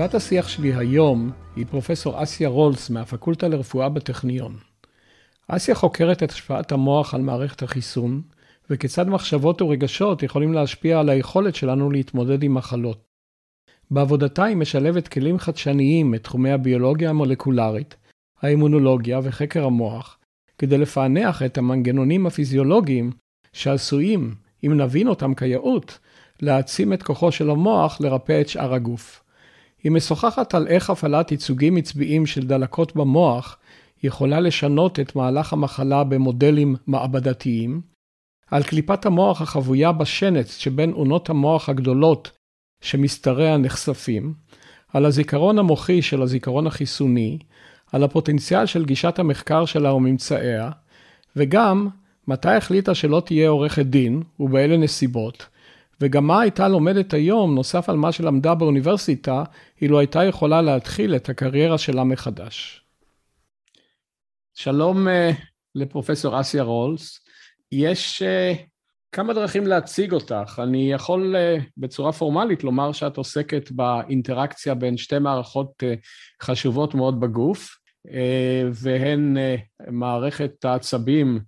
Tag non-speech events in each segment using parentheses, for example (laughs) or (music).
בת השיח שלי היום היא פרופסור אסיה רולס מהפקולטה לרפואה בטכניון. אסיה חוקרת את השפעת המוח על מערכת החיסון, וכיצד מחשבות ורגשות יכולים להשפיע על היכולת שלנו להתמודד עם מחלות. בעבודתה היא משלבת כלים חדשניים מתחומי הביולוגיה המולקולרית, האימונולוגיה וחקר המוח, כדי לפענח את המנגנונים הפיזיולוגיים שעשויים, אם נבין אותם כיאות, להעצים את כוחו של המוח לרפא את שאר הגוף. היא משוחחת על איך הפעלת ייצוגים עצביים של דלקות במוח יכולה לשנות את מהלך המחלה במודלים מעבדתיים, על קליפת המוח החבויה בשנץ שבין אונות המוח הגדולות שמסתריה נחשפים, על הזיכרון המוחי של הזיכרון החיסוני, על הפוטנציאל של גישת המחקר שלה וממצאיה, וגם מתי החליטה שלא תהיה עורכת דין, ובאילו נסיבות, וגם מה הייתה לומדת היום, נוסף על מה שלמדה באוניברסיטה, אילו הייתה יכולה להתחיל את הקריירה שלה מחדש. שלום uh, לפרופסור אסיה רולס. יש uh, כמה דרכים להציג אותך. אני יכול uh, בצורה פורמלית לומר שאת עוסקת באינטראקציה בין שתי מערכות חשובות מאוד בגוף, והן מערכת העצבים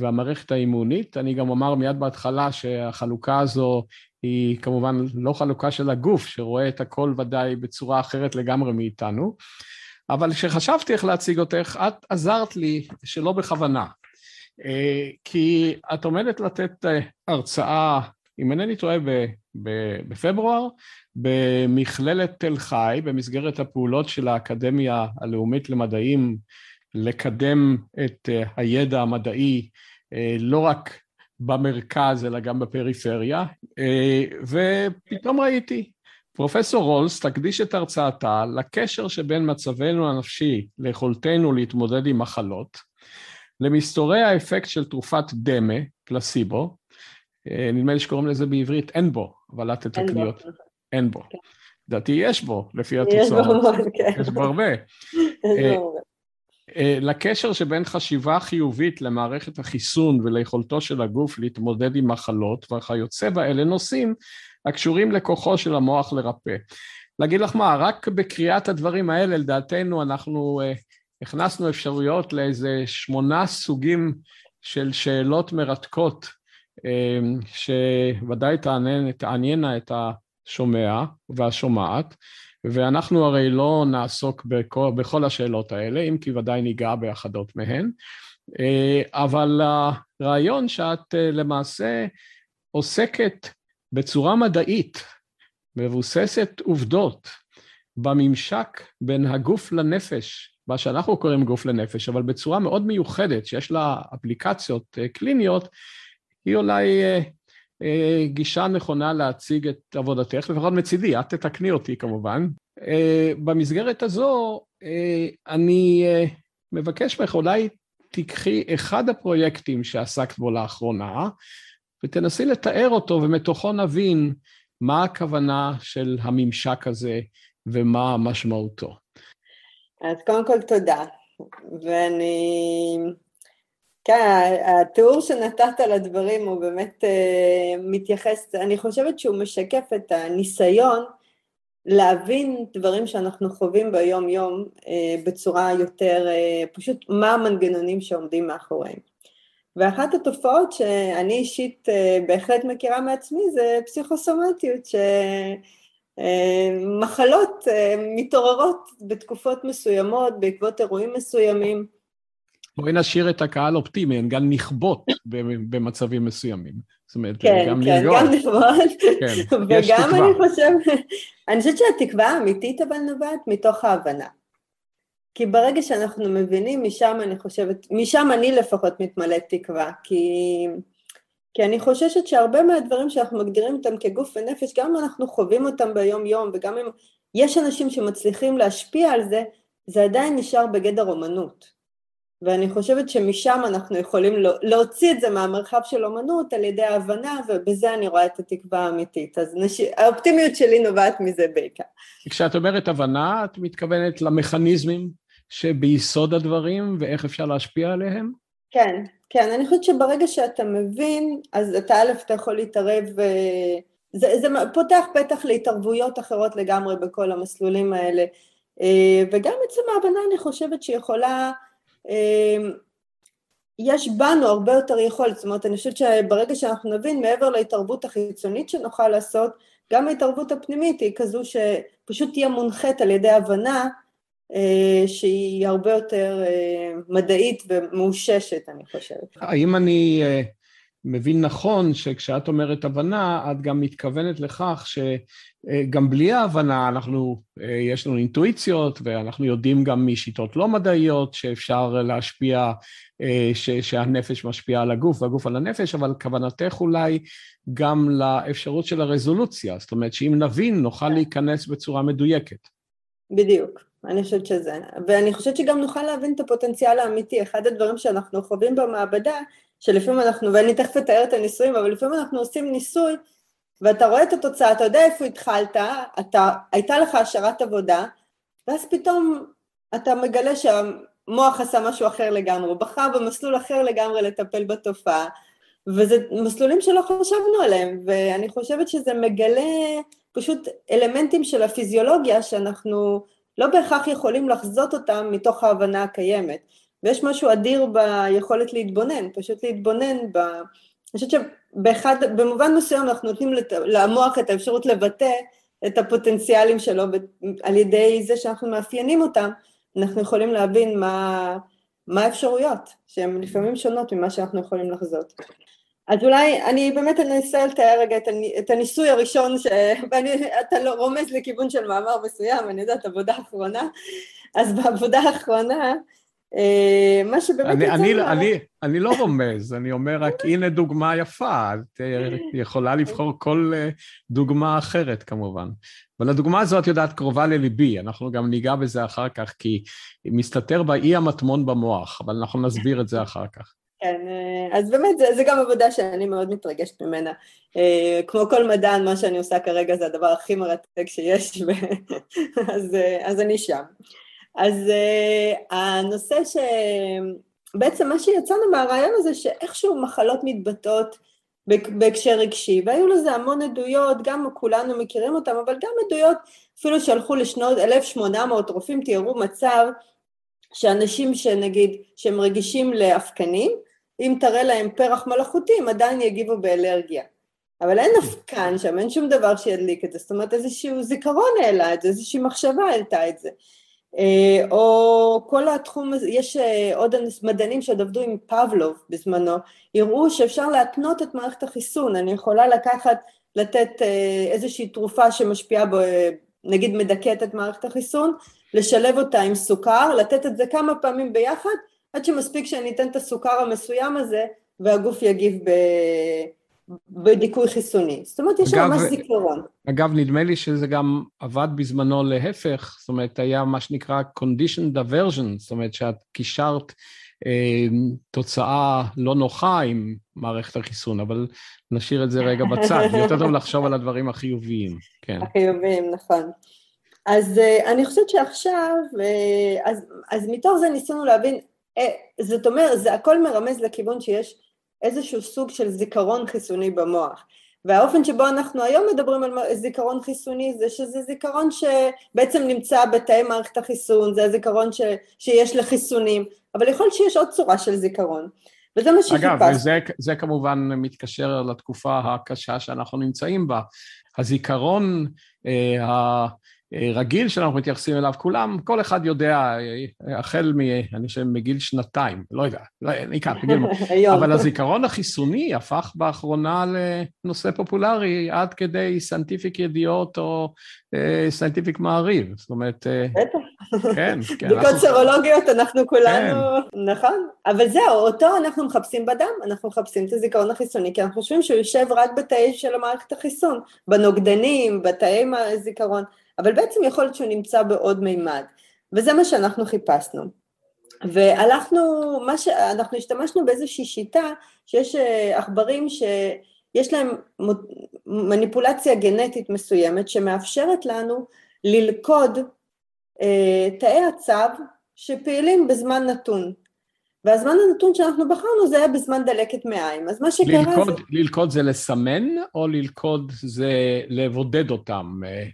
והמערכת האימונית. אני גם אומר מיד בהתחלה שהחלוקה הזו היא כמובן לא חלוקה של הגוף, שרואה את הכל ודאי בצורה אחרת לגמרי מאיתנו. אבל כשחשבתי איך להציג אותך, את עזרת לי שלא בכוונה. אה, כי את עומדת לתת אה, הרצאה, אם אינני טועה, בפברואר, במכללת תל חי, במסגרת הפעולות של האקדמיה הלאומית למדעים, לקדם את אה, הידע המדעי לא רק במרכז אלא גם בפריפריה, ופתאום ראיתי פרופסור רולס תקדיש את הרצאתה לקשר שבין מצבנו הנפשי ליכולתנו להתמודד עם מחלות, למסתורי האפקט של תרופת דמה, פלסיבו, אה, נדמה לי שקוראים לזה בעברית אין בו, אבל את תתקני אותי. אין בו. כן. לדעתי יש בו, לפי התוצאות. כן. יש בו הרבה. (laughs) אה, אה, לקשר שבין חשיבה חיובית למערכת החיסון וליכולתו של הגוף להתמודד עם מחלות וכיוצא באלה נושאים הקשורים לכוחו של המוח לרפא. להגיד לך מה, רק בקריאת הדברים האלה, לדעתנו, אנחנו uh, הכנסנו אפשרויות לאיזה שמונה סוגים של שאלות מרתקות, uh, שוודאי תעניינה את השומע והשומעת, ואנחנו הרי לא נעסוק בכל, בכל השאלות האלה, אם כי ודאי ניגע באחדות מהן, uh, אבל הרעיון שאת uh, למעשה עוסקת בצורה מדעית, מבוססת עובדות, בממשק בין הגוף לנפש, מה שאנחנו קוראים גוף לנפש, אבל בצורה מאוד מיוחדת, שיש לה אפליקציות אה, קליניות, היא אולי אה, אה, גישה נכונה להציג את עבודתך, לפחות מצידי, את תתקני אותי כמובן. במסגרת הזו, אני מבקש ממך, אולי תיקחי אחד הפרויקטים שעסקת בו לאחרונה, ותנסי לתאר אותו, ומתוכו נבין מה הכוונה של הממשק הזה ומה משמעותו. אז קודם כל תודה, ואני... כן, התיאור שנתת לדברים הוא באמת uh, מתייחס, אני חושבת שהוא משקף את הניסיון להבין דברים שאנחנו חווים ביום יום uh, בצורה יותר, uh, פשוט מה המנגנונים שעומדים מאחוריהם. ואחת התופעות שאני אישית אה, בהחלט מכירה מעצמי זה פסיכוסומטיות, שמחלות מתעוררות בתקופות מסוימות, בעקבות אירועים מסוימים. בואי נשאיר את הקהל אופטימי, הן גם נכבות במצבים מסוימים. זאת אומרת, כן, גם כן. גם נכבות. כן, וגם אני חושבת, אני חושבת שהתקווה האמיתית אבל נובעת מתוך ההבנה. כי ברגע שאנחנו מבינים, משם אני חושבת, משם אני לפחות מתמלאת תקווה, כי, כי אני חוששת שהרבה מהדברים שאנחנו מגדירים אותם כגוף ונפש, גם אם אנחנו חווים אותם ביום יום, וגם אם יש אנשים שמצליחים להשפיע על זה, זה עדיין נשאר בגדר אומנות. ואני חושבת שמשם אנחנו יכולים להוציא את זה מהמרחב של אומנות על ידי ההבנה, ובזה אני רואה את התקווה האמיתית. אז נש... האופטימיות שלי נובעת מזה בעיקר. כשאת אומרת הבנה, את מתכוונת למכניזמים שביסוד הדברים ואיך אפשר להשפיע עליהם? כן, כן. אני חושבת שברגע שאתה מבין, אז אתה א', אתה יכול להתערב זה, זה פותח פתח להתערבויות אחרות לגמרי בכל המסלולים האלה, אה, וגם עצם ההבנה אני חושבת שיכולה, אה, יש בנו הרבה יותר יכולת, זאת אומרת אני חושבת שברגע שאנחנו נבין מעבר להתערבות החיצונית שנוכל לעשות, גם ההתערבות הפנימית היא כזו שפשוט תהיה מונחית על ידי הבנה אה, שהיא הרבה יותר מדעית ומאוששת אני חושבת. האם אני מבין נכון שכשאת אומרת הבנה, את גם מתכוונת לכך שגם בלי ההבנה אנחנו, יש לנו אינטואיציות ואנחנו יודעים גם משיטות לא מדעיות שאפשר להשפיע, ש, שהנפש משפיעה על הגוף והגוף על הנפש, אבל כוונתך אולי גם לאפשרות של הרזולוציה, זאת אומרת שאם נבין נוכל להיכנס בצורה מדויקת. בדיוק. אני חושבת שזה, ואני חושבת שגם נוכל להבין את הפוטנציאל האמיתי. אחד הדברים שאנחנו חווים במעבדה שלפעמים אנחנו, ואני תכף אתאר את הניסויים, אבל לפעמים אנחנו עושים ניסוי ואתה רואה את התוצאה, אתה יודע איפה התחלת, אתה, הייתה לך השערת עבודה, ואז פתאום אתה מגלה שהמוח עשה משהו אחר לגמרי, הוא בחר במסלול אחר לגמרי לטפל בתופעה, וזה מסלולים שלא חשבנו עליהם, ואני חושבת שזה מגלה פשוט אלמנטים של הפיזיולוגיה שאנחנו לא בהכרח יכולים לחזות אותם מתוך ההבנה הקיימת. ויש משהו אדיר ביכולת להתבונן, פשוט להתבונן ב... אני חושבת שבמובן מסוים אנחנו נותנים לת... למוח את האפשרות לבטא את הפוטנציאלים שלו על ידי זה שאנחנו מאפיינים אותם, אנחנו יכולים להבין מה, מה האפשרויות, שהן לפעמים שונות ממה שאנחנו יכולים לחזות. אז אולי אני באמת אנסה לתאר רגע את הניסוי הראשון, שאתה (laughs) לא רומז לכיוון של מאמר מסוים, אני יודעת, עבודה אחרונה, אז בעבודה האחרונה מה שבאמת אני, יצא אני, מה... אני, אני לא רומז, אני אומר רק (laughs) הנה דוגמה יפה, את אה, יכולה לבחור כל אה, דוגמה אחרת כמובן. אבל הדוגמה הזאת, את יודעת, קרובה לליבי, אנחנו גם ניגע בזה אחר כך, כי מסתתר בה אי המטמון במוח, אבל אנחנו נסביר את זה אחר כך. כן, אז באמת זה, זה גם עבודה שאני מאוד מתרגשת ממנה. כמו כל מדען, מה שאני עושה כרגע זה הדבר הכי מרתק שיש, (laughs) אז, אז אני שם. אז uh, הנושא שבעצם מה שיצאנו מהרעיון הזה שאיכשהו מחלות מתבטאות בהקשר רגשי, והיו לזה המון עדויות, גם כולנו מכירים אותם, אבל גם עדויות אפילו שהלכו לשנות 1800, רופאים תיארו מצב שאנשים שנגיד, שהם רגישים לאפקנים, אם תראה להם פרח מלאכותי, הם עדיין יגיבו באלרגיה. אבל אין אבקן שם, אין שום דבר שידליק את זה, זאת אומרת איזשהו זיכרון העלה את זה, איזושהי מחשבה העלתה את זה. אה, או כל התחום הזה, יש אה, עוד מדענים שעוד עבדו עם פבלוב בזמנו, יראו שאפשר להתנות את מערכת החיסון, אני יכולה לקחת, לתת אה, איזושהי תרופה שמשפיעה, ב, נגיד מדכאת את מערכת החיסון, לשלב אותה עם סוכר, לתת את זה כמה פעמים ביחד, עד שמספיק שאני אתן את הסוכר המסוים הזה והגוף יגיב ב... בדיכוי חיסוני. זאת אומרת, יש שם ממש זיכרון. אגב, נדמה לי שזה גם עבד בזמנו להפך, זאת אומרת, היה מה שנקרא condition diversion, זאת אומרת שאת קישרת אה, תוצאה לא נוחה עם מערכת החיסון, אבל נשאיר את זה רגע (laughs) בצד, יותר טוב לחשוב על הדברים החיוביים, כן. החיוביים, נכון. אז אה, אני חושבת שעכשיו, אה, אז, אז מתוך זה ניסינו להבין, אה, זאת אומרת, זה הכל מרמז לכיוון שיש איזשהו סוג של זיכרון חיסוני במוח. והאופן שבו אנחנו היום מדברים על זיכרון חיסוני זה שזה זיכרון שבעצם נמצא בתאי מערכת החיסון, זה הזיכרון ש, שיש לחיסונים, אבל יכול להיות שיש עוד צורה של זיכרון. וזה מה שחיפשנו. אגב, וזה זה כמובן מתקשר לתקופה הקשה שאנחנו נמצאים בה. הזיכרון אה, רגיל שאנחנו מתייחסים אליו, כולם, כל אחד יודע, החל מ... אני חושב מגיל שנתיים, לא יודע, לא, ניקח, בגיל (laughs) אבל הזיכרון החיסוני הפך באחרונה לנושא פופולרי עד כדי סנטיפיק ידיעות או סנטיפיק מעריב, זאת אומרת... בטח. כן, כן. (laughs) בדיקות סרולוגיות אנחנו כולנו, כן. נכון, אבל זהו, אותו אנחנו מחפשים בדם, אנחנו מחפשים את הזיכרון החיסוני, כי אנחנו חושבים שהוא יושב רק בתאי של המערכת החיסון, בנוגדנים, בתאי הזיכרון. אבל בעצם יכול להיות שהוא נמצא בעוד מימד, וזה מה שאנחנו חיפשנו. והלכנו, מה ש... אנחנו השתמשנו באיזושהי שיטה שיש אה, עכברים שיש להם מניפולציה גנטית מסוימת שמאפשרת לנו ללכוד אה, תאי הצו שפעילים בזמן נתון. והזמן הנתון שאנחנו בחרנו זה היה בזמן דלקת מעיים. אז מה שקרה ללכוד, זה... ללכוד זה לסמן, או ללכוד זה לבודד אותם, אה,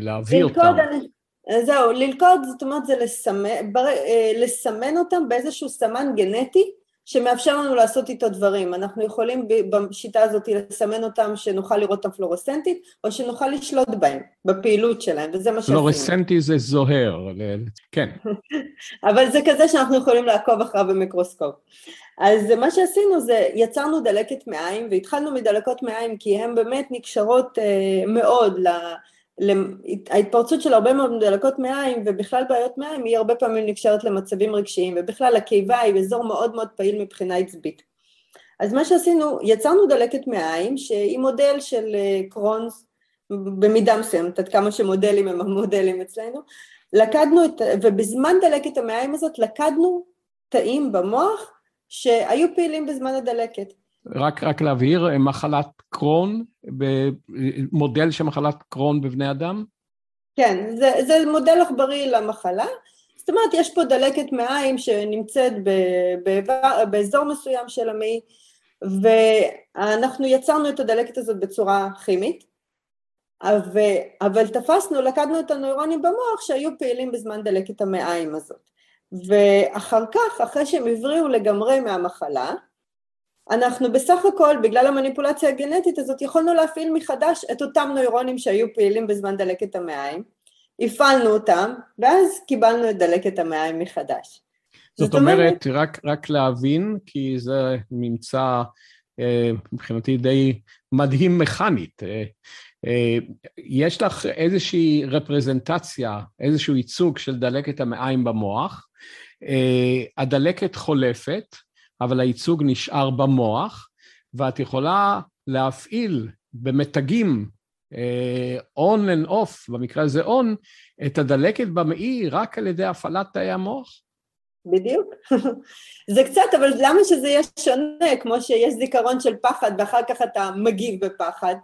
להביא ללכוד, אותם? אני... זהו, ללכוד זאת אומרת זה לסמן, בר... אה, לסמן אותם באיזשהו סמן גנטי שמאפשר לנו לעשות איתו דברים. אנחנו יכולים בשיטה הזאת לסמן אותם שנוכל לראות אותם פלורסנטית, או שנוכל לשלוט בהם, בפעילות שלהם, וזה מה שעשינו. פלורסנטי זה זוהר, כן. (laughs) אבל זה כזה שאנחנו יכולים לעקוב אחריו במיקרוסקופ. אז מה שעשינו זה, יצרנו דלקת מעיים, והתחלנו מדלקות מעיים כי הן באמת נקשרות אה, מאוד ל... ההתפרצות של הרבה מאוד דלקות מעיים ובכלל בעיות מעיים היא הרבה פעמים נקשרת למצבים רגשיים ובכלל הקיבה היא אזור מאוד מאוד פעיל מבחינה עצבית. אז מה שעשינו, יצרנו דלקת מעיים שהיא מודל של אה, קרונס במידה מסוימת, עד כמה שמודלים הם המודלים אצלנו, לקדנו את, ובזמן דלקת המעיים הזאת לקדנו תאים במוח שהיו פעילים בזמן הדלקת. רק, רק להבהיר, מחלת קרון, מודל של מחלת קרון בבני אדם? כן, זה, זה מודל עכברי למחלה. זאת אומרת, יש פה דלקת מעיים שנמצאת ב, ב, באזור מסוים של המעי, ואנחנו יצרנו את הדלקת הזאת בצורה כימית, אבל, אבל תפסנו, לקדנו את הנוירונים במוח שהיו פעילים בזמן דלקת המעיים הזאת. ואחר כך, אחרי שהם הבריאו לגמרי מהמחלה, אנחנו בסך הכל, בגלל המניפולציה הגנטית הזאת, יכולנו להפעיל מחדש את אותם נוירונים שהיו פעילים בזמן דלקת המעיים, הפעלנו אותם, ואז קיבלנו את דלקת המעיים מחדש. זאת, זאת אומרת, אומרת רק, רק להבין, כי זה ממצא אה, מבחינתי די מדהים מכנית. אה, אה, יש לך איזושהי רפרזנטציה, איזשהו ייצוג של דלקת המעיים במוח, אה, הדלקת חולפת, אבל הייצוג נשאר במוח, ואת יכולה להפעיל במתגים און and off, במקרה הזה און, את הדלקת במעי רק על ידי הפעלת תאי המוח? בדיוק. (laughs) זה קצת, אבל למה שזה יהיה שונה, כמו שיש זיכרון של פחד ואחר כך אתה מגיב בפחד?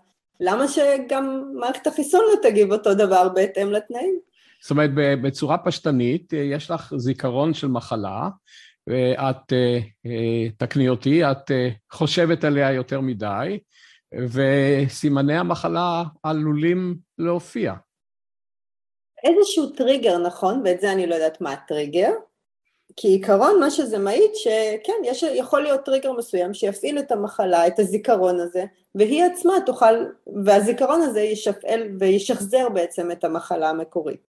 למה שגם מערכת החיסון לא תגיב אותו דבר בהתאם לתנאים? זאת אומרת, בצורה פשטנית, יש לך זיכרון של מחלה, ואת, אה, אה, תקני אותי, את אה, חושבת עליה יותר מדי, וסימני המחלה עלולים להופיע. איזשהו טריגר, נכון, ואת זה אני לא יודעת מה הטריגר, כי עיקרון מה שזה מעיד שכן, יש, יכול להיות טריגר מסוים שיפעיל את המחלה, את הזיכרון הזה, והיא עצמה תוכל, והזיכרון הזה ישפעל וישחזר בעצם את המחלה המקורית.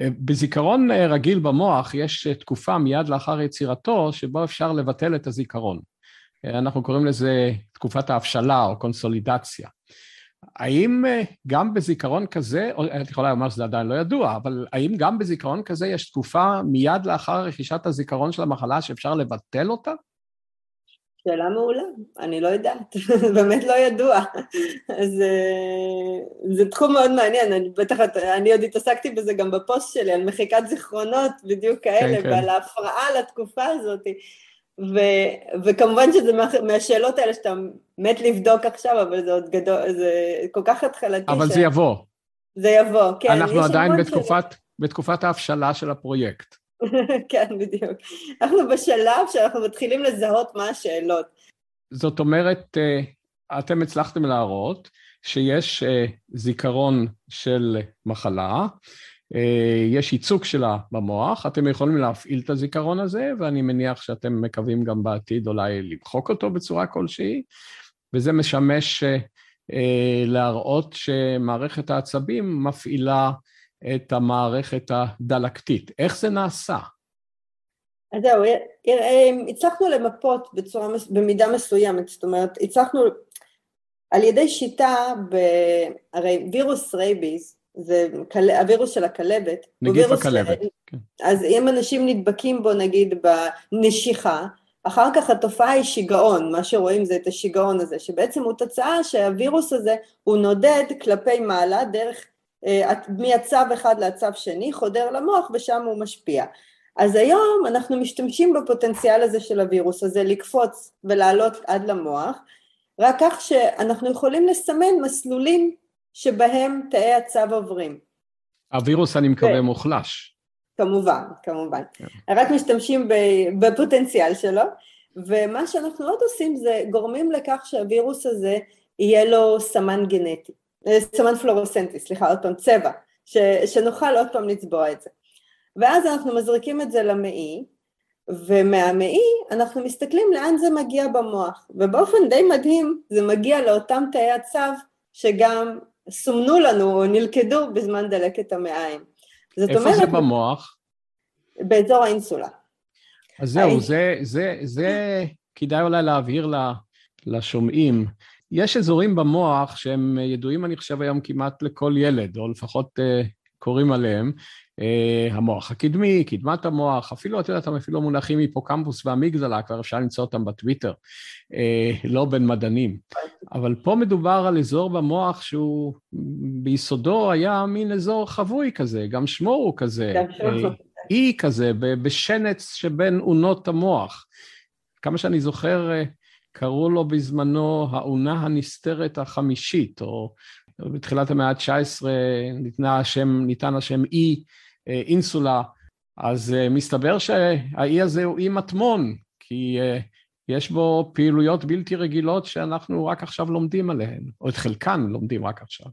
בזיכרון אה, רגיל במוח יש אה, תקופה מיד לאחר יצירתו שבו אפשר לבטל את הזיכרון. אה, אנחנו קוראים לזה תקופת ההבשלה או קונסולידציה. האם גם בזיכרון כזה, או את יכולה לומר שזה עדיין לא ידוע, אבל האם גם בזיכרון כזה יש תקופה מיד לאחר רכישת הזיכרון של המחלה שאפשר לבטל אותה? שאלה מעולה, אני לא יודעת, (laughs) באמת לא ידוע. אז אה, זה תחום מאוד מעניין, אני בטח, אני עוד התעסקתי בזה גם בפוסט שלי, על מחיקת זיכרונות בדיוק כאלה, כן, כן. ועל ההפרעה לתקופה הזאת. ו, וכמובן שזה מה, מהשאלות האלה שאתה מת לבדוק עכשיו, אבל זה עוד גדול, זה כל כך התחלתי. אבל ש... זה יבוא. זה יבוא, כן. אנחנו עדיין בתקופת, בתקופת ההבשלה של הפרויקט. (laughs) כן, בדיוק. אנחנו בשלב שאנחנו מתחילים לזהות מה השאלות. זאת אומרת, אה, אתם הצלחתם להראות שיש אה, זיכרון של מחלה, אה, יש ייצוג שלה במוח, אתם יכולים להפעיל את הזיכרון הזה, ואני מניח שאתם מקווים גם בעתיד אולי למחוק אותו בצורה כלשהי, וזה משמש להראות שמערכת העצבים מפעילה את המערכת הדלקתית. איך זה נעשה? אז זהו, הצלחנו למפות בצורה, במידה מסוימת, זאת אומרת, הצלחנו על ידי שיטה, ב, הרי וירוס rabies, זה הווירוס של הכלבת. נגיף הכלבת, ש... כן. אז אם אנשים נדבקים בו נגיד בנשיכה, אחר כך התופעה היא שיגעון, מה שרואים זה את השיגעון הזה, שבעצם הוא תוצאה שהווירוס הזה הוא נודד כלפי מעלה דרך אה, מהצו אחד לצו שני, חודר למוח ושם הוא משפיע. אז היום אנחנו משתמשים בפוטנציאל הזה של הווירוס הזה לקפוץ ולעלות עד למוח, רק כך שאנחנו יכולים לסמן מסלולים שבהם תאי הצו עוברים. הווירוס, אני מקווה, ו... מוחלש. כמובן, כמובן. כן. רק משתמשים בפוטנציאל שלו, ומה שאנחנו עוד עושים זה גורמים לכך שהווירוס הזה יהיה לו סמן גנטי, סמן פלורוסנטי, סליחה, עוד פעם, צבע, ש, שנוכל עוד פעם לצבוע את זה. ואז אנחנו מזריקים את זה למעי, ומהמעי אנחנו מסתכלים לאן זה מגיע במוח, ובאופן די מדהים זה מגיע לאותם תאי הצו שגם סומנו לנו או נלכדו בזמן דלקת המעיים. זאת איפה אומרת... איפה זה במוח? באזור האינסולה. אז זהו, זה, זה, זה כדאי אולי להבהיר לשומעים. יש אזורים במוח שהם ידועים, אני חושב, היום כמעט לכל ילד, או לפחות uh, קוראים עליהם. Uh, המוח הקדמי, קדמת המוח, אפילו, את יודעת, אפילו מונחים היפוקמפוס ואמיגדלה, כבר אפשר למצוא אותם בטוויטר, uh, לא בין מדענים. אבל פה מדובר על אזור במוח שהוא ביסודו היה מין אזור חבוי כזה, גם שמו הוא כזה. אי כזה, בשנץ שבין אונות המוח. כמה שאני זוכר, קראו לו בזמנו האונה הנסתרת החמישית, או בתחילת המאה ה-19 ניתן השם, ניתן השם אי אה, אינסולה, אז אה, מסתבר שהאי הזה הוא אי מטמון, כי אה, יש בו פעילויות בלתי רגילות שאנחנו רק עכשיו לומדים עליהן, או את חלקן לומדים רק עכשיו.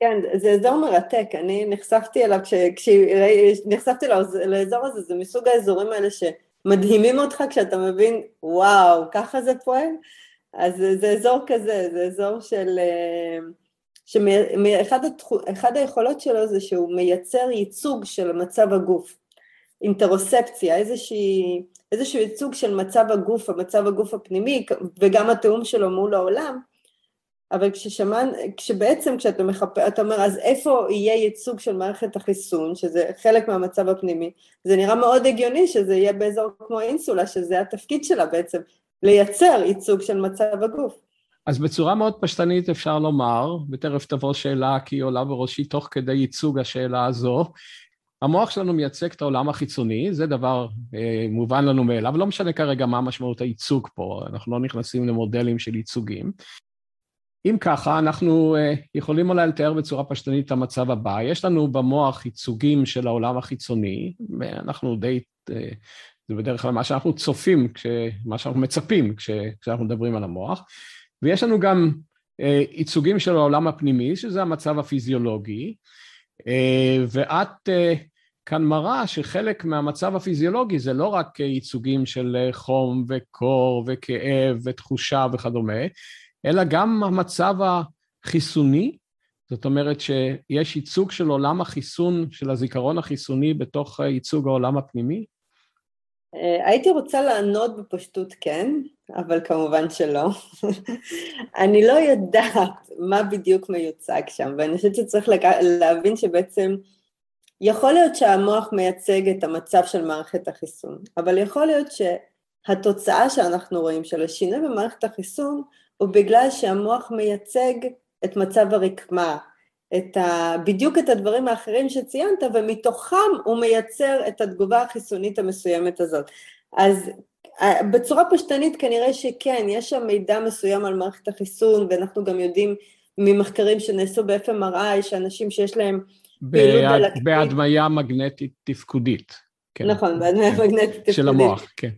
כן, זה אזור מרתק, אני נחשפתי אליו, כשנחשפתי לאזור הזה, זה מסוג האזורים האלה שמדהימים אותך כשאתה מבין, וואו, ככה זה פועל? אז זה אזור כזה, זה אזור של... שאחד היכולות שלו זה שהוא מייצר ייצוג של מצב הגוף, אינטרוספציה, איזושהי, איזשהו ייצוג של מצב הגוף, המצב הגוף הפנימי וגם התיאום שלו מול העולם, אבל כששמען, כשבעצם כשאתה מחפה, אתה אומר אז איפה יהיה ייצוג של מערכת החיסון, שזה חלק מהמצב הפנימי, זה נראה מאוד הגיוני שזה יהיה באזור כמו אינסולה, שזה התפקיד שלה בעצם, לייצר ייצוג של מצב הגוף. אז בצורה מאוד פשטנית אפשר לומר, ותכף תבוא שאלה כי היא עולה בראשי תוך כדי ייצוג השאלה הזו, המוח שלנו מייצג את העולם החיצוני, זה דבר אה, מובן לנו מאליו, לא משנה כרגע מה משמעות הייצוג פה, אנחנו לא נכנסים למודלים של ייצוגים. אם ככה, אנחנו אה, יכולים אולי לתאר בצורה פשטנית את המצב הבא. יש לנו במוח ייצוגים של העולם החיצוני, ואנחנו די, אה, זה בדרך כלל מה שאנחנו צופים, מה שאנחנו מצפים כשאנחנו מדברים על המוח. ויש לנו גם אה, ייצוגים של העולם הפנימי, שזה המצב הפיזיולוגי, ואת כאן מראה שחלק מהמצב הפיזיולוגי זה לא רק ייצוגים של חום וקור וכאב ותחושה וכדומה, אלא גם המצב החיסוני, זאת אומרת שיש ייצוג של עולם החיסון, של הזיכרון החיסוני בתוך ייצוג העולם הפנימי? אה, הייתי רוצה לענות בפשטות כן, אבל כמובן שלא. (laughs) אני לא יודעת מה בדיוק מיוצג שם, ואני חושבת שצריך להבין שבעצם יכול להיות שהמוח מייצג את המצב של מערכת החיסון, אבל יכול להיות שהתוצאה שאנחנו רואים של השינוי במערכת החיסון הוא בגלל שהמוח מייצג את מצב הרקמה, את ה... בדיוק את הדברים האחרים שציינת, ומתוכם הוא מייצר את התגובה החיסונית המסוימת הזאת. אז בצורה פשטנית כנראה שכן, יש שם מידע מסוים על מערכת החיסון, ואנחנו גם יודעים ממחקרים שנעשו ב-FMRI, שאנשים שיש להם פעילות דלקתית... בהדמיה מגנטית תפקודית. כן. נכון, בהדמיה מגנטית תפקודית. של המוח, כן.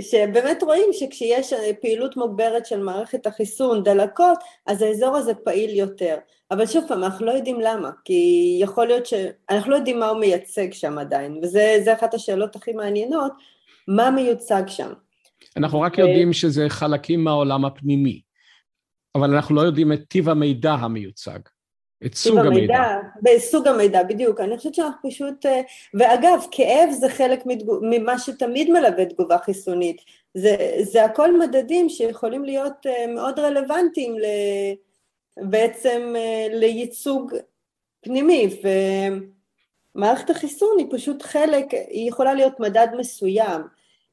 שבאמת רואים שכשיש פעילות מוגברת של מערכת החיסון, דלקות, אז האזור הזה פעיל יותר. אבל שוב פעם, אנחנו לא יודעים למה, כי יכול להיות ש... אנחנו לא יודעים מה הוא מייצג שם עדיין, וזה אחת השאלות הכי מעניינות, מה מיוצג שם. אנחנו רק יודעים שזה חלקים מהעולם הפנימי, אבל אנחנו לא יודעים את טיב המידע המיוצג. את סוג המידע. המידע. בסוג המידע, בדיוק. אני חושבת שאנחנו פשוט... אה, ואגב, כאב זה חלק מתגוב, ממה שתמיד מלווה תגובה חיסונית. זה, זה הכל מדדים שיכולים להיות אה, מאוד רלוונטיים ל, בעצם אה, לייצוג פנימי, ומערכת החיסון היא פשוט חלק, היא יכולה להיות מדד מסוים.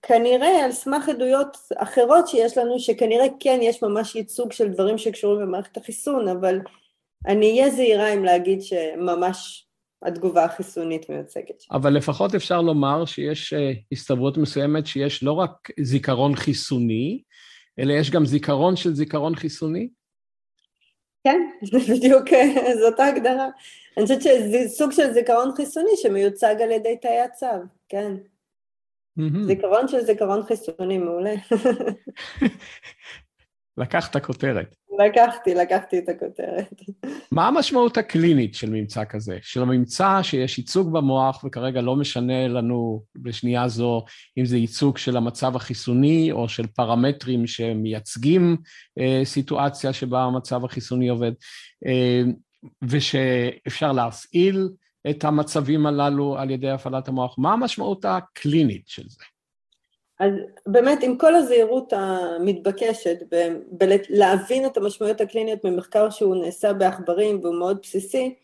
כנראה על סמך עדויות אחרות שיש לנו, שכנראה כן יש ממש ייצוג של דברים שקשורים במערכת החיסון, אבל אני אהיה זהירה אם להגיד שממש התגובה החיסונית מיוצגת. אבל לפחות אפשר לומר שיש אה, הסתברות מסוימת שיש לא רק זיכרון חיסוני, אלא יש גם זיכרון של זיכרון חיסוני? כן, זה בדיוק, זאת ההגדרה. אני חושבת שזה סוג של זיכרון חיסוני שמיוצג על ידי תאי הצו, כן. זיכרון של זיכרון חיסוני, מעולה. (laughs) לקחת כותרת. לקחתי, לקחתי את הכותרת. מה המשמעות הקלינית של ממצא כזה? של הממצא שיש ייצוג במוח, וכרגע לא משנה לנו בשנייה זו אם זה ייצוג של המצב החיסוני או של פרמטרים שמייצגים אה, סיטואציה שבה המצב החיסוני עובד, אה, ושאפשר להפעיל את המצבים הללו על ידי הפעלת המוח. מה המשמעות הקלינית של זה? אז באמת עם כל הזהירות המתבקשת בלהבין את המשמעויות הקליניות ממחקר שהוא נעשה בעכברים והוא מאוד בסיסי,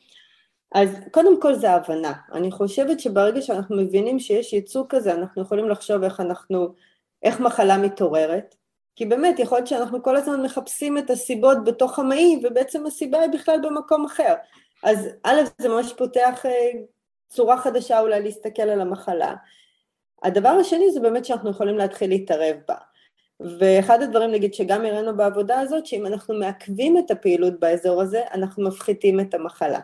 אז קודם כל זה הבנה. אני חושבת שברגע שאנחנו מבינים שיש ייצוג כזה, אנחנו יכולים לחשוב איך אנחנו, איך מחלה מתעוררת, כי באמת יכול להיות שאנחנו כל הזמן מחפשים את הסיבות בתוך המעי, ובעצם הסיבה היא בכלל במקום אחר. אז א', זה ממש פותח אה, צורה חדשה אולי להסתכל על המחלה. הדבר השני זה באמת שאנחנו יכולים להתחיל להתערב בה. ואחד הדברים נגיד שגם הראינו בעבודה הזאת, שאם אנחנו מעכבים את הפעילות באזור הזה, אנחנו מפחיתים את המחלה.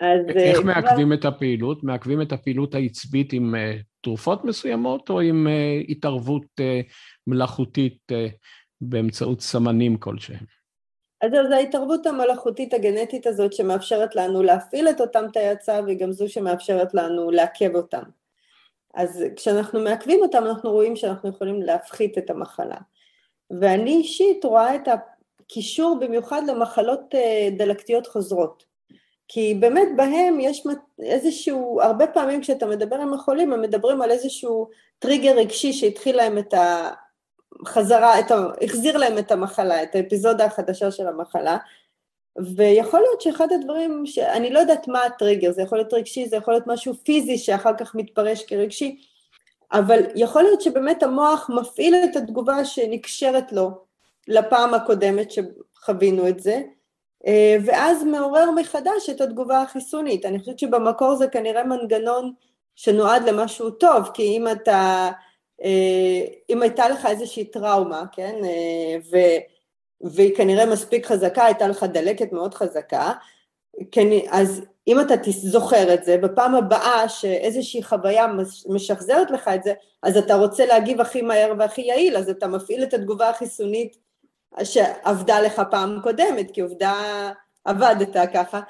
אז... איך uh, מעכבים את הפעילות? מעכבים את הפעילות העצבית עם uh, תרופות מסוימות, או עם uh, התערבות uh, מלאכותית uh, באמצעות סמנים כלשהם? אז זו ההתערבות המלאכותית הגנטית הזאת שמאפשרת לנו להפעיל את אותם תאי הצו, והיא גם זו שמאפשרת לנו לעכב אותם. אז כשאנחנו מעכבים אותם אנחנו רואים שאנחנו יכולים להפחית את המחלה. ואני אישית רואה את הקישור במיוחד למחלות אה, דלקתיות חוזרות. כי באמת בהם יש איזשהו, הרבה פעמים כשאתה מדבר עם החולים הם מדברים על איזשהו טריגר רגשי שהתחיל להם את החזרה, את ה, החזיר להם את המחלה, את האפיזודה החדשה של המחלה, ויכול להיות שאחד הדברים, שאני לא יודעת מה הטריגר, זה יכול להיות רגשי, זה יכול להיות משהו פיזי שאחר כך מתפרש כרגשי, אבל יכול להיות שבאמת המוח מפעיל את התגובה שנקשרת לו לפעם הקודמת שחווינו את זה, אה, ואז מעורר מחדש את התגובה החיסונית. אני חושבת שבמקור זה כנראה מנגנון שנועד למשהו טוב, כי אם אתה, אה, אם הייתה לך איזושהי טראומה, כן, אה, ו... והיא כנראה מספיק חזקה, הייתה לך דלקת מאוד חזקה, כן, אז אם אתה זוכר את זה, בפעם הבאה שאיזושהי חוויה משחזרת לך את זה, אז אתה רוצה להגיב הכי מהר והכי יעיל, אז אתה מפעיל את התגובה החיסונית שעבדה לך פעם קודמת, כי עובדה, עבדת ככה,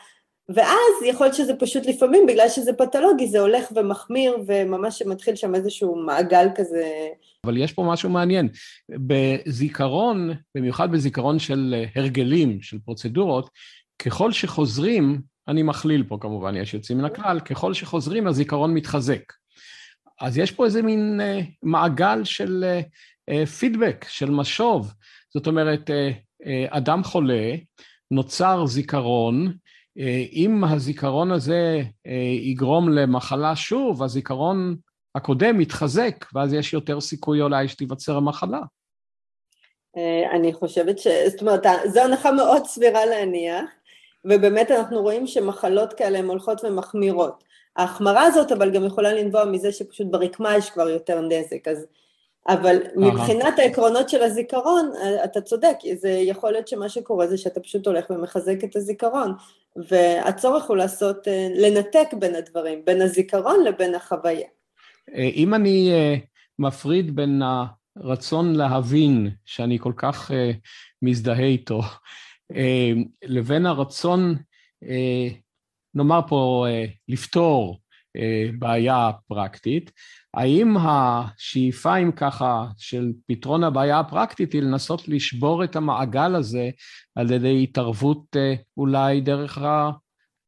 ואז יכול להיות שזה פשוט לפעמים, בגלל שזה פתולוגי, זה הולך ומחמיר, וממש מתחיל שם איזשהו מעגל כזה. אבל יש פה משהו מעניין. בזיכרון, במיוחד בזיכרון של הרגלים, של פרוצדורות, ככל שחוזרים, אני מכליל פה כמובן, יש יוצאים מן הכלל, ככל שחוזרים הזיכרון מתחזק. אז יש פה איזה מין uh, מעגל של פידבק, uh, של משוב. זאת אומרת, uh, uh, אדם חולה, נוצר זיכרון, אה, אם הזיכרון הזה אה, יגרום למחלה שוב, הזיכרון הקודם יתחזק, ואז יש יותר סיכוי אולי שתיווצר המחלה. אה, אני חושבת ש... זאת אומרת, זו הנחה מאוד סבירה להניח, ובאמת אנחנו רואים שמחלות כאלה הן הולכות ומחמירות. ההחמרה הזאת אבל גם יכולה לנבוע מזה שפשוט ברקמה יש כבר יותר נזק, אז אבל מבחינת העקרונות של הזיכרון, אתה צודק, זה יכול להיות שמה שקורה זה שאתה פשוט הולך ומחזק את הזיכרון, והצורך הוא לעשות, אה, לנתק בין הדברים, בין הזיכרון לבין החוויה. אה, אם אני אה, מפריד בין הרצון להבין, שאני כל כך מזדהה איתו, לבין הרצון, נאמר פה, לפתור בעיה פרקטית, האם השאיפה אם ככה של פתרון הבעיה הפרקטית היא לנסות לשבור את המעגל הזה על ידי התערבות אה, אולי דרך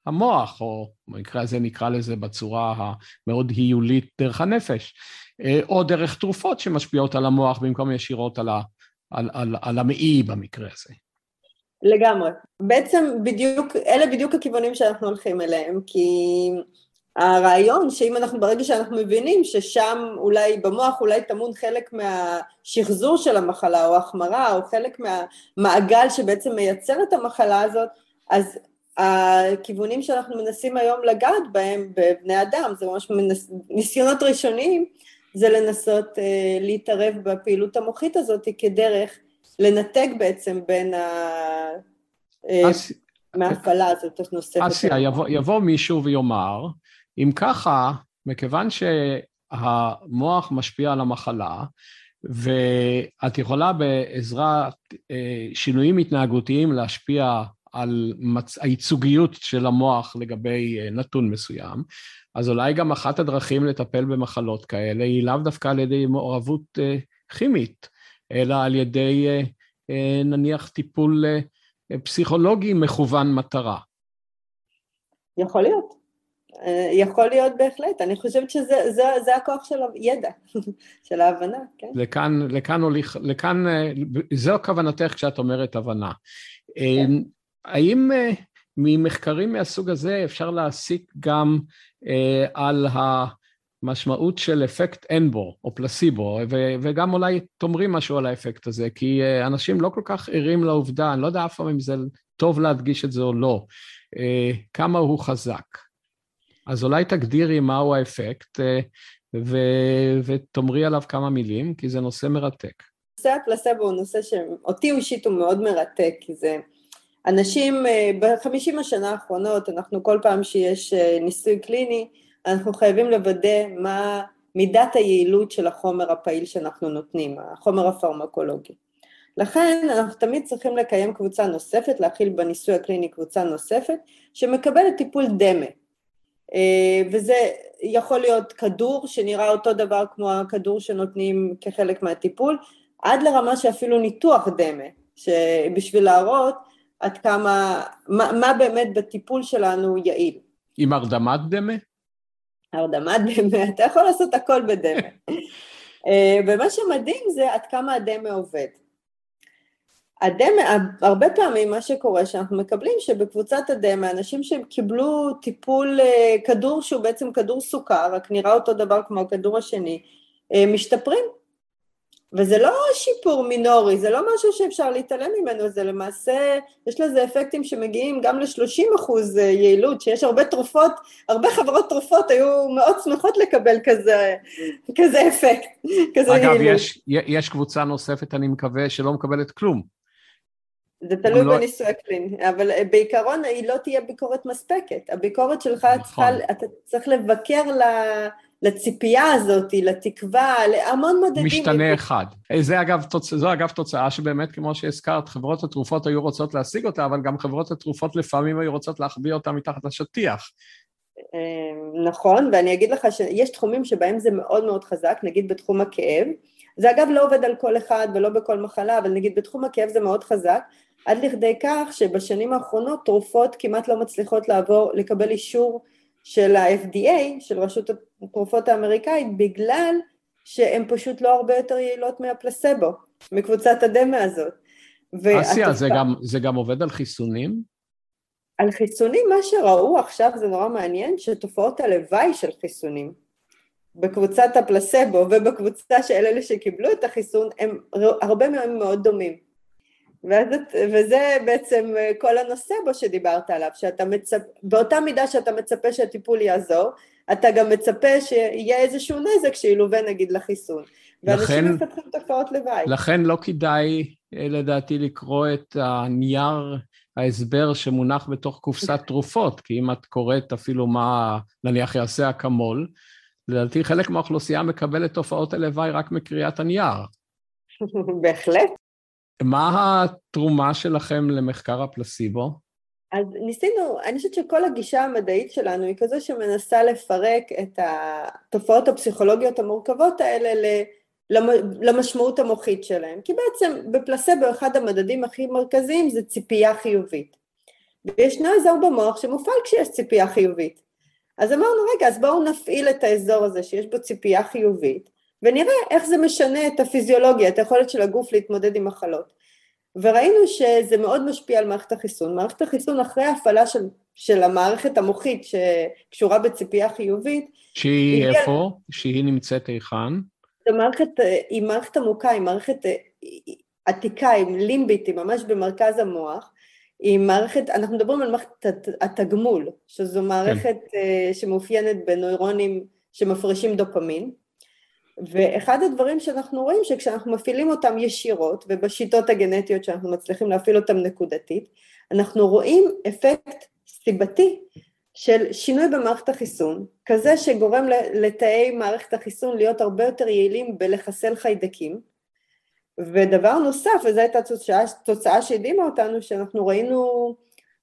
המוח, או במקרה הזה נקרא לזה בצורה המאוד היולית דרך הנפש, אה, או דרך תרופות שמשפיעות על המוח במקום ישירות על, ה, על, על, על המעי במקרה הזה. לגמרי. בעצם בדיוק, אלה בדיוק הכיוונים שאנחנו הולכים אליהם, כי הרעיון שאם אנחנו, ברגע שאנחנו מבינים ששם אולי במוח אולי טמון חלק מהשחזור של המחלה או החמרה או חלק מהמעגל שבעצם מייצר את המחלה הזאת, אז הכיוונים שאנחנו מנסים היום לגעת בהם בבני אדם, זה ממש מנס, ניסיונות ראשוניים, זה לנסות אה, להתערב בפעילות המוחית הזאת כדרך לנתק בעצם בין אס... מההפעלה הזאת הנוספת. אסיה, יבוא, יבוא מישהו ויאמר, אם ככה, מכיוון שהמוח משפיע על המחלה, ואת יכולה בעזרת שינויים התנהגותיים להשפיע על מצ... הייצוגיות של המוח לגבי נתון מסוים, אז אולי גם אחת הדרכים לטפל במחלות כאלה היא לאו דווקא על ידי מעורבות אה, כימית, אלא על ידי אה, אה, נניח טיפול פסיכולוגי מכוון מטרה. יכול להיות. יכול להיות בהחלט, אני חושבת שזה זה, זה הכוח של הידע, (laughs) של ההבנה, כן. לכאן, לכאן הוליך, לכאן, זו כוונתך כשאת אומרת הבנה. כן. האם ממחקרים מהסוג הזה אפשר להסיק גם אה, על המשמעות של אפקט אנבו או פלסיבו, ו- וגם אולי תאמרי משהו על האפקט הזה, כי אה, אנשים לא כל כך ערים לעובדה, אני לא יודע אף פעם אם זה טוב להדגיש את זה או לא, אה, כמה הוא חזק. אז אולי תגדירי מהו האפקט, אה, ו- ותאמרי עליו כמה מילים, כי זה נושא מרתק. נושא הפלסבו הוא נושא שאותי אישית הוא מאוד מרתק, כי זה... אנשים, אה, בחמישים השנה האחרונות, אנחנו כל פעם שיש אה, ניסוי קליני, אנחנו חייבים לוודא מה מידת היעילות של החומר הפעיל שאנחנו נותנים, החומר הפרמקולוגי. לכן אנחנו תמיד צריכים לקיים קבוצה נוספת, להכיל בניסוי הקליני קבוצה נוספת, שמקבלת טיפול דמה. אה, וזה יכול להיות כדור שנראה אותו דבר כמו הכדור שנותנים כחלק מהטיפול, עד לרמה שאפילו ניתוח דמה, שבשביל להראות עד כמה, מה, מה באמת בטיפול שלנו יעיל. עם הרדמת דמה? הרדמת דמה, אתה יכול לעשות הכל בדמה. (laughs) אה, ומה שמדהים זה עד כמה הדמה עובד. הדמה, הרבה פעמים מה שקורה שאנחנו מקבלים שבקבוצת הדמה אנשים שקיבלו טיפול אה, כדור שהוא בעצם כדור סוכר, רק נראה אותו דבר כמו הכדור השני, אה, משתפרים וזה לא שיפור מינורי, זה לא משהו שאפשר להתעלם ממנו, זה למעשה, יש לזה אפקטים שמגיעים גם ל-30 אחוז אה, יעילות, שיש הרבה תרופות, הרבה חברות תרופות היו מאוד שמחות לקבל כזה, כזה אפקט, כזה אגב, יעילות. אגב, יש, יש קבוצה נוספת, אני מקווה, שלא מקבלת כלום. זה תלוי לא... בניסוי הקליני, אבל אה, בעיקרון היא לא תהיה ביקורת מספקת, הביקורת שלך נכון. צריכה, אתה צריך לבקר ל... לציפייה הזאת, לתקווה, להמון מדדים. משתנה אחד. זה אגב, תוצ... זו אגב תוצאה שבאמת, כמו שהזכרת, חברות התרופות היו רוצות להשיג אותה, אבל גם חברות התרופות לפעמים היו רוצות להחביא אותה מתחת לשטיח. אמ, נכון, ואני אגיד לך שיש תחומים שבהם זה מאוד מאוד חזק, נגיד בתחום הכאב. זה אגב לא עובד על כל אחד ולא בכל מחלה, אבל נגיד בתחום הכאב זה מאוד חזק, עד לכדי כך שבשנים האחרונות תרופות כמעט לא מצליחות לעבור, לקבל אישור של ה-FDA, של רשות התרופות האמריקאית, בגלל שהן פשוט לא הרבה יותר יעילות מהפלסבו, מקבוצת הדמה הזאת. אסיה, זה, גם, זה גם עובד על חיסונים? על חיסונים, מה שראו עכשיו זה נורא מעניין, שתופעות הלוואי של חיסונים בקבוצת הפלסבו ובקבוצה של אלה שקיבלו את החיסון הם הרבה מאוד מאוד דומים. ואז, וזה בעצם אה, כל הנושא בו שדיברת עליו, שאתה מצפ... באותה מידה שאתה מצפה שהטיפול יעזור, אתה גם מצפה שיהיה איזשהו נזק שילווה נגיד לחיסון. ואנשים מפתחים תופעות לוואי. לכן לא כדאי אה, לדעתי לקרוא את הנייר ההסבר שמונח בתוך קופסת תרופות, כי אם את קוראת אפילו מה נניח יעשה אקמול, לדעתי חלק מהאוכלוסייה מקבלת תופעות הלוואי רק מקריאת הנייר. (laughs) בהחלט. מה התרומה שלכם למחקר הפלסיבו? אז ניסינו, אני חושבת שכל הגישה המדעית שלנו היא כזו שמנסה לפרק את התופעות הפסיכולוגיות המורכבות האלה למשמעות המוחית שלהם. כי בעצם בפלסבו אחד המדדים הכי מרכזיים זה ציפייה חיובית. וישנו אזור במוח שמופעל כשיש ציפייה חיובית. אז אמרנו, רגע, אז בואו נפעיל את האזור הזה שיש בו ציפייה חיובית, ונראה איך זה משנה את הפיזיולוגיה, את היכולת של הגוף להתמודד עם מחלות. וראינו שזה מאוד משפיע על מערכת החיסון. מערכת החיסון אחרי ההפעלה של, של המערכת המוחית שקשורה בציפייה חיובית. שהיא איפה? על... שהיא נמצאת היכן? זו מערכת, היא מערכת עמוקה, היא מערכת עתיקה, היא לימבית, היא ממש במרכז המוח. היא מערכת, אנחנו מדברים על מערכת התגמול, שזו מערכת כן. שמאופיינת בנוירונים שמפרישים דופמין. ואחד הדברים שאנחנו רואים שכשאנחנו מפעילים אותם ישירות, ובשיטות הגנטיות שאנחנו מצליחים להפעיל אותם נקודתית, אנחנו רואים אפקט סיבתי של שינוי במערכת החיסון, כזה שגורם לתאי מערכת החיסון להיות הרבה יותר יעילים בלחסל חיידקים, ודבר נוסף, וזו הייתה תוצאה, שהדהימה אותנו, שאנחנו ראינו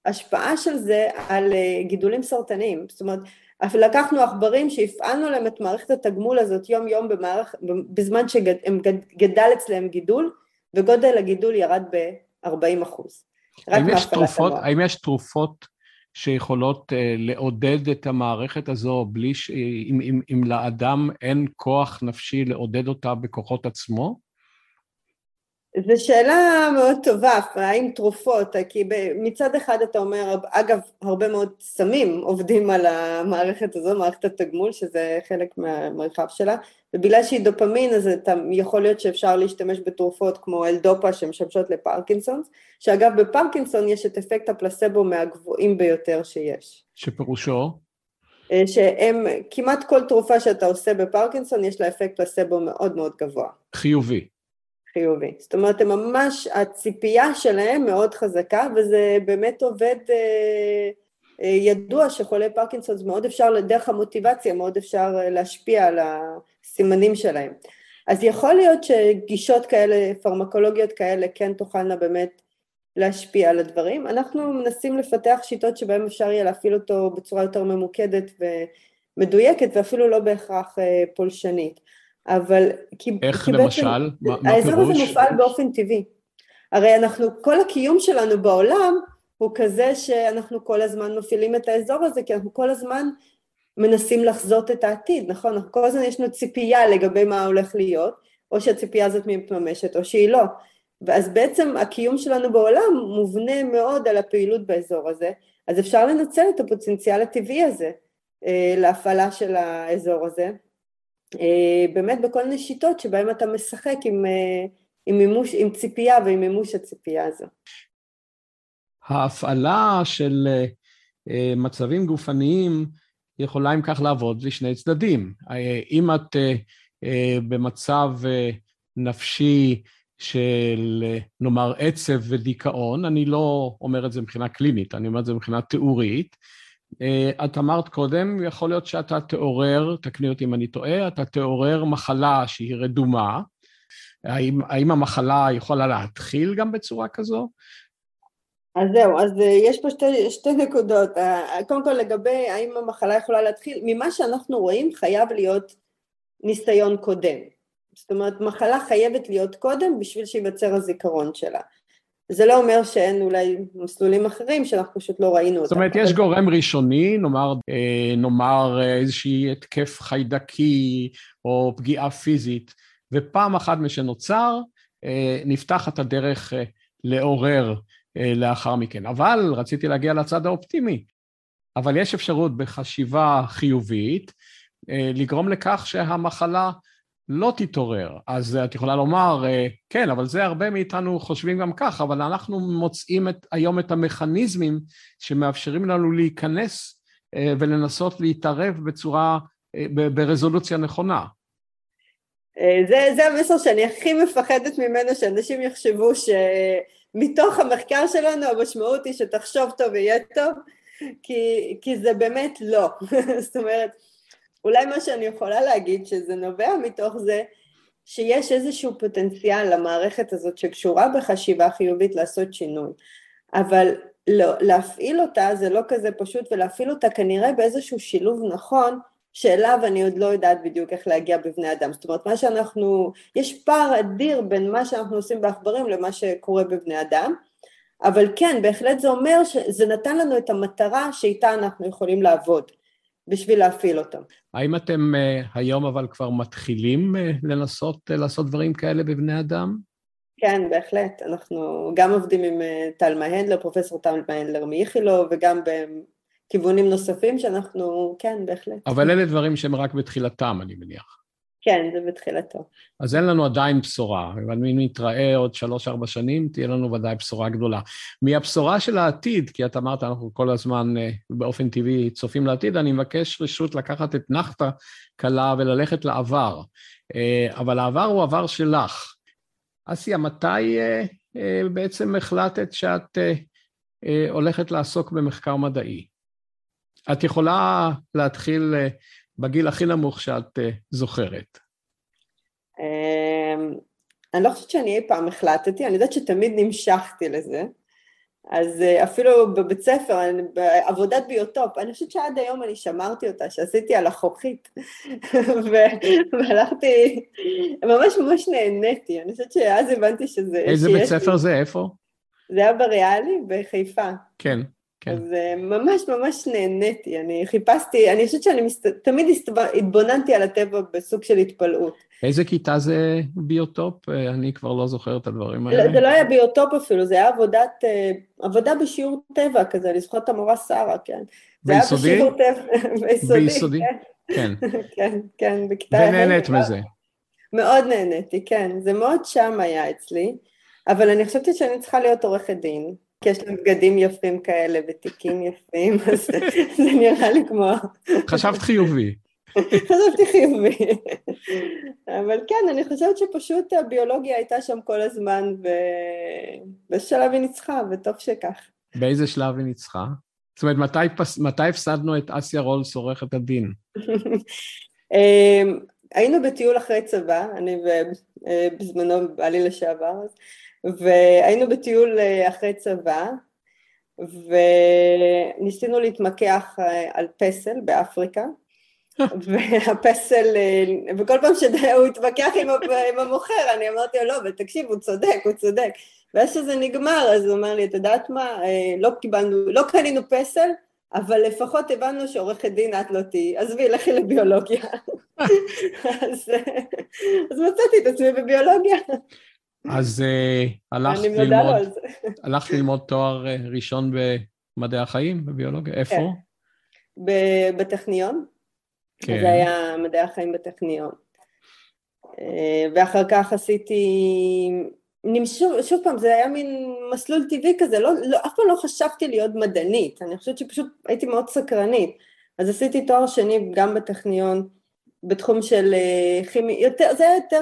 השפעה של זה על אה, גידולים סרטניים, זאת אומרת, לקחנו עכברים שהפעלנו להם את מערכת התגמול הזאת יום יום במערכ... בזמן שגדל אצלם גידול, וגודל הגידול ירד ב-40 אחוז. האם יש, תרופות, האם יש תרופות שיכולות uh, לעודד את המערכת הזו בלי ש... אם, אם, אם לאדם אין כוח נפשי לעודד אותה בכוחות עצמו? זו שאלה מאוד טובה, האם תרופות, כי מצד אחד אתה אומר, אגב, הרבה מאוד סמים עובדים על המערכת הזו, מערכת התגמול, שזה חלק מהמרחב שלה, ובגלל שהיא דופמין, אז אתה, יכול להיות שאפשר להשתמש בתרופות כמו אלדופה שמשמשות לפרקינסון, שאגב, בפרקינסון יש את אפקט הפלסבו מהגבוהים ביותר שיש. שפירושו? אה, שהם, כמעט כל תרופה שאתה עושה בפרקינסון, יש לה אפקט פלסבו מאוד מאוד גבוה. חיובי. חיובי. זאת אומרת, הם ממש, הציפייה שלהם מאוד חזקה, וזה באמת עובד אה, אה, ידוע שחולי פרקינסון, מאוד אפשר, דרך המוטיבציה, מאוד אפשר אה, להשפיע על הסימנים שלהם. אז יכול להיות שגישות כאלה, פרמקולוגיות כאלה, כן תוכלנה באמת להשפיע על הדברים. אנחנו מנסים לפתח שיטות שבהן אפשר יהיה להפעיל אותו בצורה יותר ממוקדת ומדויקת, ואפילו לא בהכרח אה, פולשנית. אבל... כי, איך כי למשל? בעצם, מה, מה האזור הזה מופעל באופן טבעי. הרי אנחנו, כל הקיום שלנו בעולם הוא כזה שאנחנו כל הזמן מפעילים את האזור הזה, כי אנחנו כל הזמן מנסים לחזות את העתיד, נכון? אנחנו כל הזמן יש לנו ציפייה לגבי מה הולך להיות, או שהציפייה הזאת מתממשת או שהיא לא. ואז בעצם הקיום שלנו בעולם מובנה מאוד על הפעילות באזור הזה, אז אפשר לנצל את הפוטנציאל הטבעי הזה אה, להפעלה של האזור הזה, באמת בכל מיני שיטות שבהן אתה משחק עם, אה, עם, מימוש, עם ציפייה ועם מימוש הציפייה הזו. ההפעלה של אה, מצבים גופניים יכולה אם כך לעבוד לשני צדדים. אם את במצב נפשי של נאמר עצב ודיכאון, אני לא אומר את זה מבחינה קלינית, אני אומר את זה מבחינה תיאורית, אה, את אמרת קודם, יכול להיות שאתה תעורר, תקני אותי אם אני טועה, אתה תעורר מחלה שהיא רדומה. האם, האם המחלה יכולה להתחיל גם בצורה כזו? אז זהו, אז אה, יש פה שתי, שתי נקודות. אה, קודם כל לגבי האם המחלה יכולה להתחיל, ממה שאנחנו רואים חייב להיות ניסיון קודם. זאת אומרת, מחלה חייבת להיות קודם בשביל שייווצר הזיכרון שלה. זה לא אומר שאין אולי מסלולים אחרים שאנחנו פשוט לא ראינו אותם. זאת אומרת, יש גורם ראשוני, נאמר, אה, נאמר איזושהי התקף חיידקי או פגיעה פיזית, ופעם אחת משנוצר, אה, נפתחת הדרך אה, לעורר לאחר מכן. אבל רציתי להגיע לצד האופטימי. אבל יש אפשרות בחשיבה חיובית לגרום לכך שהמחלה לא תתעורר. אז את יכולה לומר, אה, כן, אבל זה הרבה מאיתנו חושבים גם כך, אבל אנחנו מוצאים את, היום את המכניזמים שמאפשרים לנו להיכנס אה, ולנסות להתערב בצורה, אה, ברזולוציה נכונה. זה, זה המסר שאני הכי מפחדת ממנו, שאנשים יחשבו שמתוך המחקר שלנו המשמעות היא שתחשוב טוב ויהיה טוב, כי, כי זה באמת לא. (laughs) זאת אומרת, אולי מה שאני יכולה להגיד שזה נובע מתוך זה שיש איזשהו פוטנציאל למערכת הזאת שקשורה בחשיבה חיובית לעשות שינוי, אבל לא, להפעיל אותה זה לא כזה פשוט ולהפעיל אותה כנראה באיזשהו שילוב נכון שאליו אני עוד לא יודעת בדיוק איך להגיע בבני אדם. זאת אומרת, מה שאנחנו, יש פער אדיר בין מה שאנחנו עושים בעכברים למה שקורה בבני אדם, אבל כן, בהחלט זה אומר שזה נתן לנו את המטרה שאיתה אנחנו יכולים לעבוד. בשביל להפעיל אותם. האם אתם uh, היום אבל כבר מתחילים uh, לנסות uh, לעשות דברים כאלה בבני אדם? כן, בהחלט. אנחנו גם עובדים עם טלמה הנדלר, פרופסור טלמה הנדלר מאיכילוב, וגם בכיוונים נוספים שאנחנו, כן, בהחלט. אבל אלה דברים שהם רק בתחילתם, אני מניח. כן, זה בתחילתו. אז אין לנו עדיין בשורה, אבל אם נתראה עוד שלוש-ארבע שנים, תהיה לנו ודאי בשורה גדולה. מהבשורה של העתיד, כי את אמרת, אנחנו כל הזמן אה, באופן טבעי צופים לעתיד, אני מבקש רשות לקחת את נחתה קלה וללכת לעבר. אבל העבר הוא עבר שלך. אסיה, מתי בעצם החלטת שאת הולכת לעסוק במחקר מדעי? את יכולה להתחיל בגיל הכי נמוך שאת זוכרת. אמ, אני לא חושבת שאני אי פעם החלטתי, אני יודעת שתמיד נמשכתי לזה. אז אה, אפילו בבית ספר, בעבודת ביוטופ, אני חושבת שעד היום אני שמרתי אותה, שעשיתי על החוכית, והלכתי, ממש ממש נהניתי, אני חושבת שאז הבנתי שזה... איזה בית ספר זה? איפה? זה היה בריאלי בחיפה. כן. כן. אז ממש ממש נהניתי, אני חיפשתי, אני חושבת שאני מסת... תמיד התבוננתי על הטבע בסוג של התפלאות. איזה כיתה זה ביוטופ? אה, אני כבר לא זוכר את הדברים האלה. זה לא היה ביוטופ אפילו, זה היה עבודת, אה, עבודה בשיעור טבע כזה, אני זוכרת את המורה שרה, כן. ביסודי? זה היה בשיעור טבע, (laughs) ביסודי. ביסודי, כן. כן, (laughs) כן, בכיתה... ונהנית מזה. מאוד נהניתי, כן, זה מאוד שם היה אצלי, אבל אני חשבתי שאני צריכה להיות עורכת דין. כי יש להם בגדים יפים כאלה ותיקים יפים, (laughs) אז זה נראה לי כמו... חשבת חיובי. חשבתי חיובי. אבל כן, אני חושבת שפשוט הביולוגיה הייתה שם כל הזמן, ובאיזה שלב היא ניצחה, וטוב שכך. באיזה שלב היא ניצחה? זאת אומרת, מתי, פס... מתי הפסדנו את אסיה רולס עורכת הדין? (laughs) היינו בטיול אחרי צבא, אני בזמנו בעלי לשעבר, והיינו בטיול אה, אחרי צבא, וניסינו להתמקח אה, על פסל באפריקה, (laughs) והפסל, אה, וכל פעם שהוא התווכח עם, המוכר, אני אמרתי לו, לא, אבל תקשיב, הוא צודק, הוא צודק. ואז שזה נגמר, אז הוא אומר לי, את יודעת מה, לא קיבלנו, לא קנינו פסל, אבל לפחות הבנו שעורכת דין את לא תהיי, עזבי, לכי לביולוגיה. אז, אז מצאתי את עצמי בביולוגיה. אז uh, הלכת ללמוד, הלכת ללמוד תואר uh, ראשון במדעי החיים, בביולוגיה, איפה? כן. בטכניון. כן. זה היה מדעי החיים בטכניון. Uh, ואחר כך עשיתי, נמשו, שוב פעם, זה היה מין מסלול טבעי כזה, לא, לא, אף פעם לא חשבתי להיות מדענית, אני חושבת שפשוט הייתי מאוד סקרנית. אז עשיתי תואר שני גם בטכניון, בתחום של אה, כימיה, יותר, זה היה יותר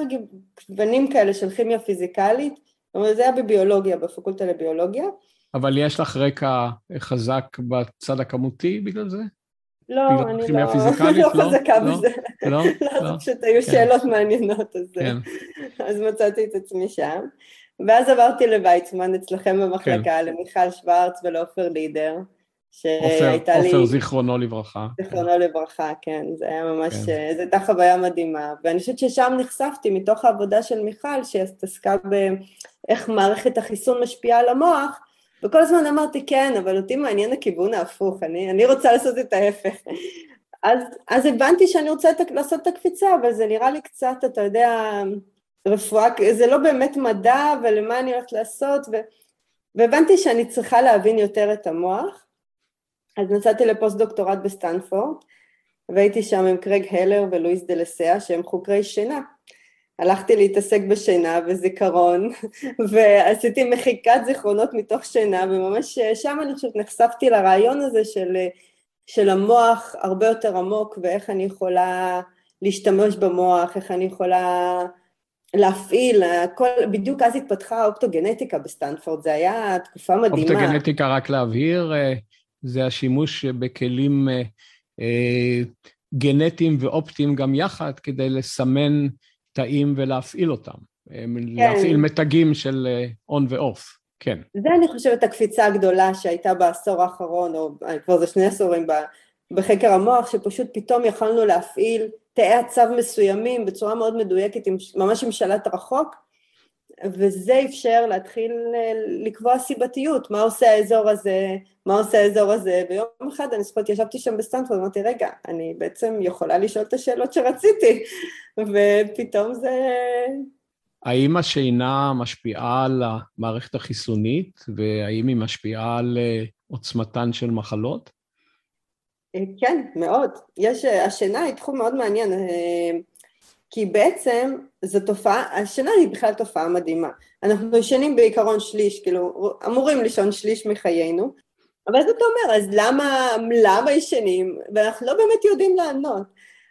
גוונים כאלה של כימיה פיזיקלית, אומרת זה היה בביולוגיה, בפקולטה לביולוגיה. אבל יש לך רקע חזק בצד הכמותי בגלל זה? לא, בגלל אני לא, (laughs) לא, לא חזקה לא? בזה. לא? (laughs) לא, לא. פשוט היו כן. שאלות מעניינות, אז, כן. (laughs) אז מצאתי את עצמי שם. ואז עברתי לוויצמן אצלכם במחלקה, כן. למיכל שוורץ ולעופר לידר. שהייתה לי... עופר, זיכרונו לברכה. זיכרונו לברכה, כן, זה היה ממש, כן. אה, זו הייתה חוויה מדהימה, ואני חושבת ששם נחשפתי מתוך העבודה של מיכל, שעסקה באיך מערכת החיסון משפיעה על המוח, וכל הזמן אמרתי, כן, אבל אותי מעניין הכיוון ההפוך, אני, אני רוצה לעשות את ההפך. אז, אז הבנתי שאני רוצה את, לעשות את הקפיצה, אבל זה נראה לי קצת, אתה יודע, רפואה, זה לא באמת מדע, ולמה אני הולכת לעשות, ו, והבנתי שאני צריכה להבין יותר את המוח, אז נסעתי לפוסט דוקטורט בסטנפורד, והייתי שם עם קרייג הלר ולואיס דה לסאה שהם חוקרי שינה. הלכתי להתעסק בשינה וזיכרון, (laughs) ועשיתי מחיקת זיכרונות מתוך שינה, וממש שם אני חושבת נחשפתי לרעיון הזה של, של המוח הרבה יותר עמוק, ואיך אני יכולה להשתמש במוח, איך אני יכולה להפעיל, הכל, בדיוק אז התפתחה האופטוגנטיקה בסטנפורד, זה היה תקופה מדהימה. אופטוגנטיקה, רק להבהיר, זה השימוש בכלים אה, אה, גנטיים ואופטיים גם יחד כדי לסמן תאים ולהפעיל אותם. אה, כן. להפעיל מתגים של on ו off, כן. זה אני חושבת הקפיצה הגדולה שהייתה בעשור האחרון, או כבר זה שני עשורים בחקר המוח, שפשוט פתאום יכלנו להפעיל תאי הצו מסוימים בצורה מאוד מדויקת, ממש עם שלט רחוק, וזה אפשר להתחיל אה, לקבוע סיבתיות, מה עושה האזור הזה, מה עושה האזור הזה, ויום אחד אני זוכרת ישבתי שם בסטנפורד, אמרתי רגע, אני בעצם יכולה לשאול את השאלות שרציתי, (laughs) ופתאום זה... האם השינה משפיעה על המערכת החיסונית, והאם היא משפיעה על אה, עוצמתן של מחלות? אה, כן, מאוד. יש, השינה היא תחום מאוד מעניין. כי בעצם זו תופעה, השינה היא בכלל תופעה מדהימה. אנחנו ישנים בעיקרון שליש, כאילו אמורים לישון שליש מחיינו, אבל אז אתה אומר, אז למה, למה ישנים? ואנחנו לא באמת יודעים לענות.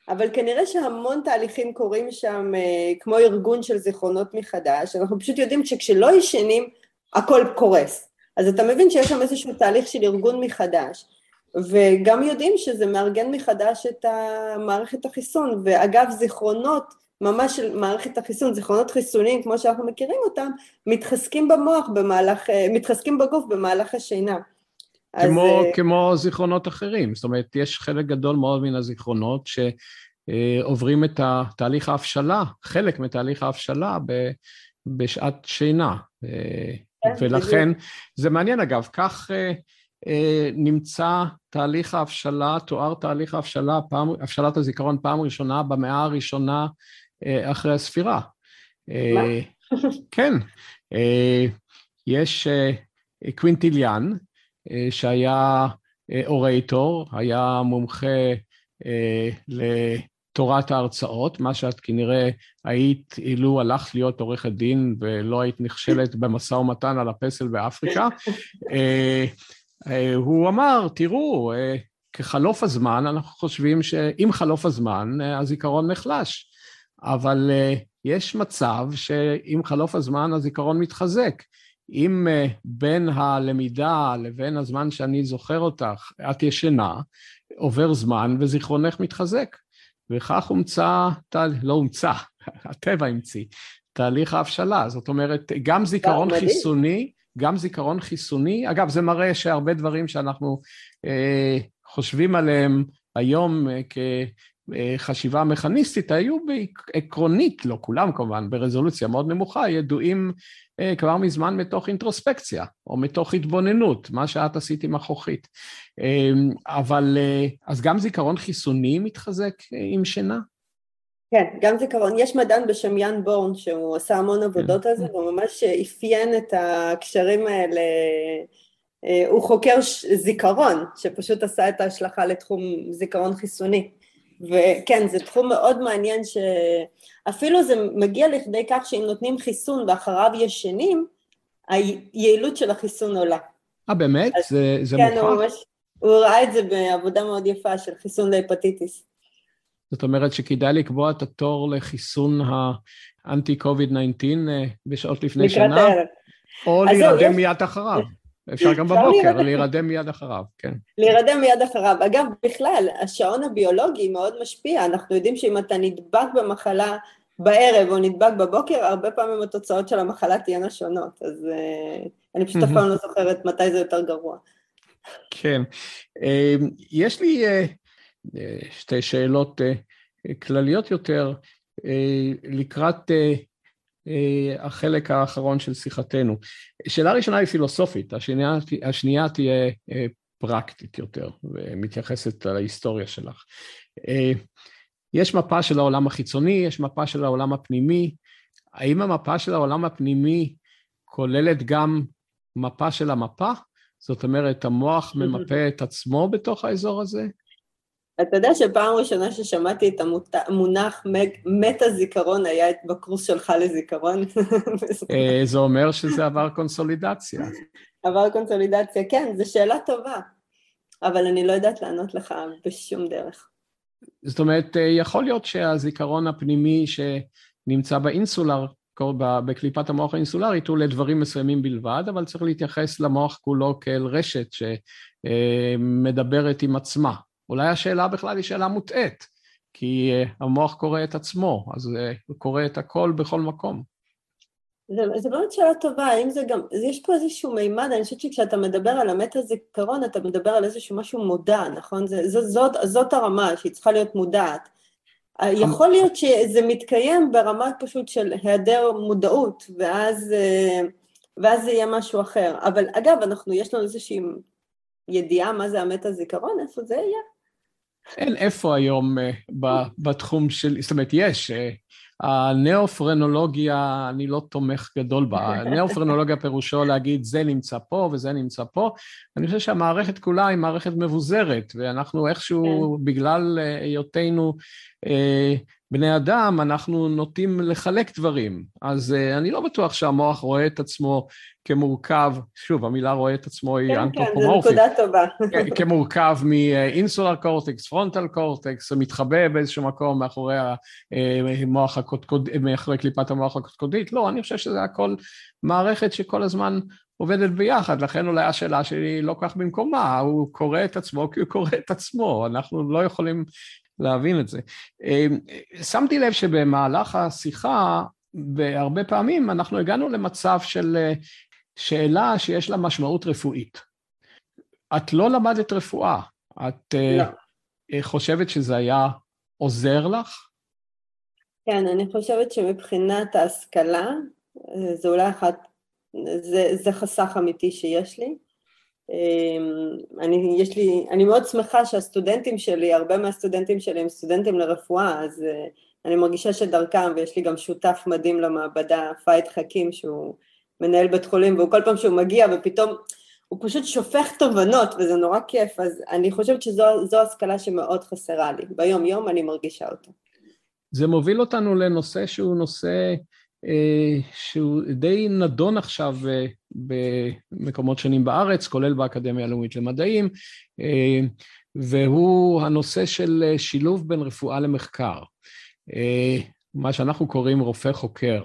אבל כנראה שהמון תהליכים קורים שם אה, כמו ארגון של זיכרונות מחדש, אנחנו פשוט יודעים שכשלא ישנים הכל קורס. אז אתה מבין שיש שם איזשהו תהליך של ארגון מחדש, וגם יודעים שזה מארגן מחדש את מערכת החיסון, ואגב זיכרונות ממש של מערכת החיסון, זיכרונות חיסוניים כמו שאנחנו מכירים אותם, מתחזקים במוח במהלך, אה, מתחזקים בגוף במהלך השינה. כמו, אז... אה, כמו זיכרונות אחרים, זאת אומרת, יש חלק גדול מאוד מן הזיכרונות שעוברים את תהליך ההבשלה, חלק מתהליך ההבשלה בשעת שינה. אה, כן, ולכן, זה מעניין אגב, כך נמצא תהליך ההבשלה, תואר תהליך ההבשלה, פעם, הבשלת הזיכרון פעם ראשונה במאה הראשונה אה, אחרי הספירה. מה? אה, כן. אה, יש קווינטיליאן, שהיה אורייטור, היה מומחה לתורת ההרצאות, מה שאת כנראה היית אילו הלכת להיות עורכת דין ולא היית נכשלת במשא ומתן על הפסל באפריקה. (laughs) הוא אמר, תראו, כחלוף הזמן, אנחנו חושבים שעם חלוף הזמן הזיכרון נחלש. אבל יש מצב שעם חלוף הזמן הזיכרון מתחזק. אם בין הלמידה לבין הזמן שאני זוכר אותך, את ישנה, עובר זמן וזיכרונך מתחזק. וכך הומצא, לא הומצא, (laughs) הטבע המציא, תהליך ההבשלה. זאת אומרת, גם זיכרון חיסוני, גם זיכרון חיסוני, אגב, זה מראה שהרבה דברים שאנחנו אה, חושבים עליהם היום אה, חשיבה מכניסטית היו עקרונית, לא כולם כמובן, ברזולוציה מאוד נמוכה, ידועים אה, כבר מזמן מתוך אינטרוספקציה, או מתוך התבוננות, מה שאת עשית עם החוכית. אה, אבל אה, אז גם זיכרון חיסוני מתחזק עם שינה? כן, גם זיכרון. יש מדען בשם יאן בורן, שהוא עשה המון עבודות כן. על זה, והוא ממש אפיין את הקשרים האלה. הוא חוקר זיכרון, שפשוט עשה את ההשלכה לתחום זיכרון חיסוני. וכן, זה תחום מאוד מעניין שאפילו זה מגיע לכדי כך שאם נותנים חיסון ואחריו ישנים, היעילות של החיסון עולה. אה, באמת? אז, זה, זה כן, מוכח? כן, הוא ממש, הוא ראה את זה בעבודה מאוד יפה של חיסון להפטיטיס. זאת אומרת שכדאי לקבוע את התור לחיסון האנטי קוביד 19 אה, בשעות לפני שנה? הערב. או להירדם מיד אחריו. אפשר גם בבוקר, להירדם מיד אחריו, כן. להירדם מיד אחריו. אגב, בכלל, השעון הביולוגי מאוד משפיע. אנחנו יודעים שאם אתה נדבק במחלה בערב או נדבק בבוקר, הרבה פעמים התוצאות של המחלה תהיינה שונות. אז uh, אני פשוט אף פעם לא זוכרת מתי זה יותר גרוע. כן. Uh, יש לי שתי שאלות uh, כלליות יותר. Uh, לקראת אה, החלק האחרון של שיחתנו. שאלה ראשונה היא פילוסופית, השנייה, השנייה תהיה אה, פרקטית יותר, ומתייחסת להיסטוריה שלך. אה, יש מפה של העולם החיצוני, יש מפה של העולם הפנימי. האם המפה של העולם הפנימי כוללת גם מפה של המפה? זאת אומרת, המוח ממפה את עצמו בתוך האזור הזה? אתה יודע שפעם ראשונה ששמעתי את המונח מטה זיכרון היה בקורס שלך לזיכרון? (laughs) אה, זה אומר שזה עבר קונסולידציה. עבר קונסולידציה, כן, זו שאלה טובה, אבל אני לא יודעת לענות לך בשום דרך. זאת אומרת, אה, יכול להיות שהזיכרון הפנימי שנמצא באינסולר, בקליפת המוח האינסולרית, הוא לדברים מסוימים בלבד, אבל צריך להתייחס למוח כולו כאל רשת שמדברת עם עצמה. אולי השאלה בכלל היא שאלה מוטעית, כי אה, המוח קורא את עצמו, אז אה, הוא קורא את הכל בכל מקום. זו באמת שאלה טובה, האם זה גם, יש פה איזשהו מימד, אני חושבת שכשאתה מדבר על המטה זיכרון, אתה מדבר על איזשהו משהו מודע, נכון? זה, זה, זאת, זאת הרמה שהיא צריכה להיות מודעת. אה, יכול להיות שזה מתקיים ברמה פשוט של היעדר מודעות, ואז, ואז זה יהיה משהו אחר. אבל אגב, אנחנו, יש לנו איזושהי ידיעה מה זה המטה זיכרון, איפה זה יהיה? אין איפה היום uh, בתחום של, זאת אומרת, יש. Uh, הנאופרנולוגיה, אני לא תומך גדול בה. הנאופרנולוגיה פירושו להגיד, זה נמצא פה וזה נמצא פה. אני חושב שהמערכת כולה היא מערכת מבוזרת, ואנחנו איכשהו, כן. בגלל אה, היותנו בני אדם, אנחנו נוטים לחלק דברים. אז uh, אני לא בטוח שהמוח רואה את עצמו כמורכב, שוב, המילה רואה את עצמו היא אנתרופומורפית. כן, כן, זו נקודה טובה. כמורכב מאינסולר קורטקס, פרונטל קורטקס, מתחבא באיזשהו מקום מאחורי המוח הקודקוד, מאחורי קליפת המוח הקודקודית. לא, אני חושב שזה הכל מערכת שכל הזמן עובדת ביחד, לכן אולי השאלה שלי לא כך במקומה, הוא קורא את עצמו כי הוא קורא את עצמו, אנחנו לא יכולים להבין את זה. אמ, שמתי לב שבמהלך השיחה, בהרבה פעמים אנחנו הגענו למצב של אה, שאלה שיש לה משמעות רפואית. את לא למדת רפואה, את אה, לא. חושבת שזה היה עוזר לך? כן, אני חושבת שמבחינת ההשכלה, אה, זה אולי אחת, זה, זה חסך אמיתי שיש לי. אמ, אני, יש לי, אני מאוד שמחה שהסטודנטים שלי, הרבה מהסטודנטים שלי הם סטודנטים לרפואה, אז אה, אני מרגישה שדרכם, ויש לי גם שותף מדהים למעבדה, פאיד חכים, שהוא מנהל בית חולים, והוא כל פעם שהוא מגיע ופתאום הוא פשוט שופך תובנות, וזה נורא כיף, אז אני חושבת שזו השכלה שמאוד חסרה לי. ביום יום אני מרגישה אותה. זה מוביל אותנו לנושא שהוא נושא שהוא די נדון עכשיו אה, במקומות שונים בארץ, כולל באקדמיה הלאומית למדעים, אה, והוא הנושא של שילוב בין רפואה למחקר, מה שאנחנו קוראים רופא חוקר.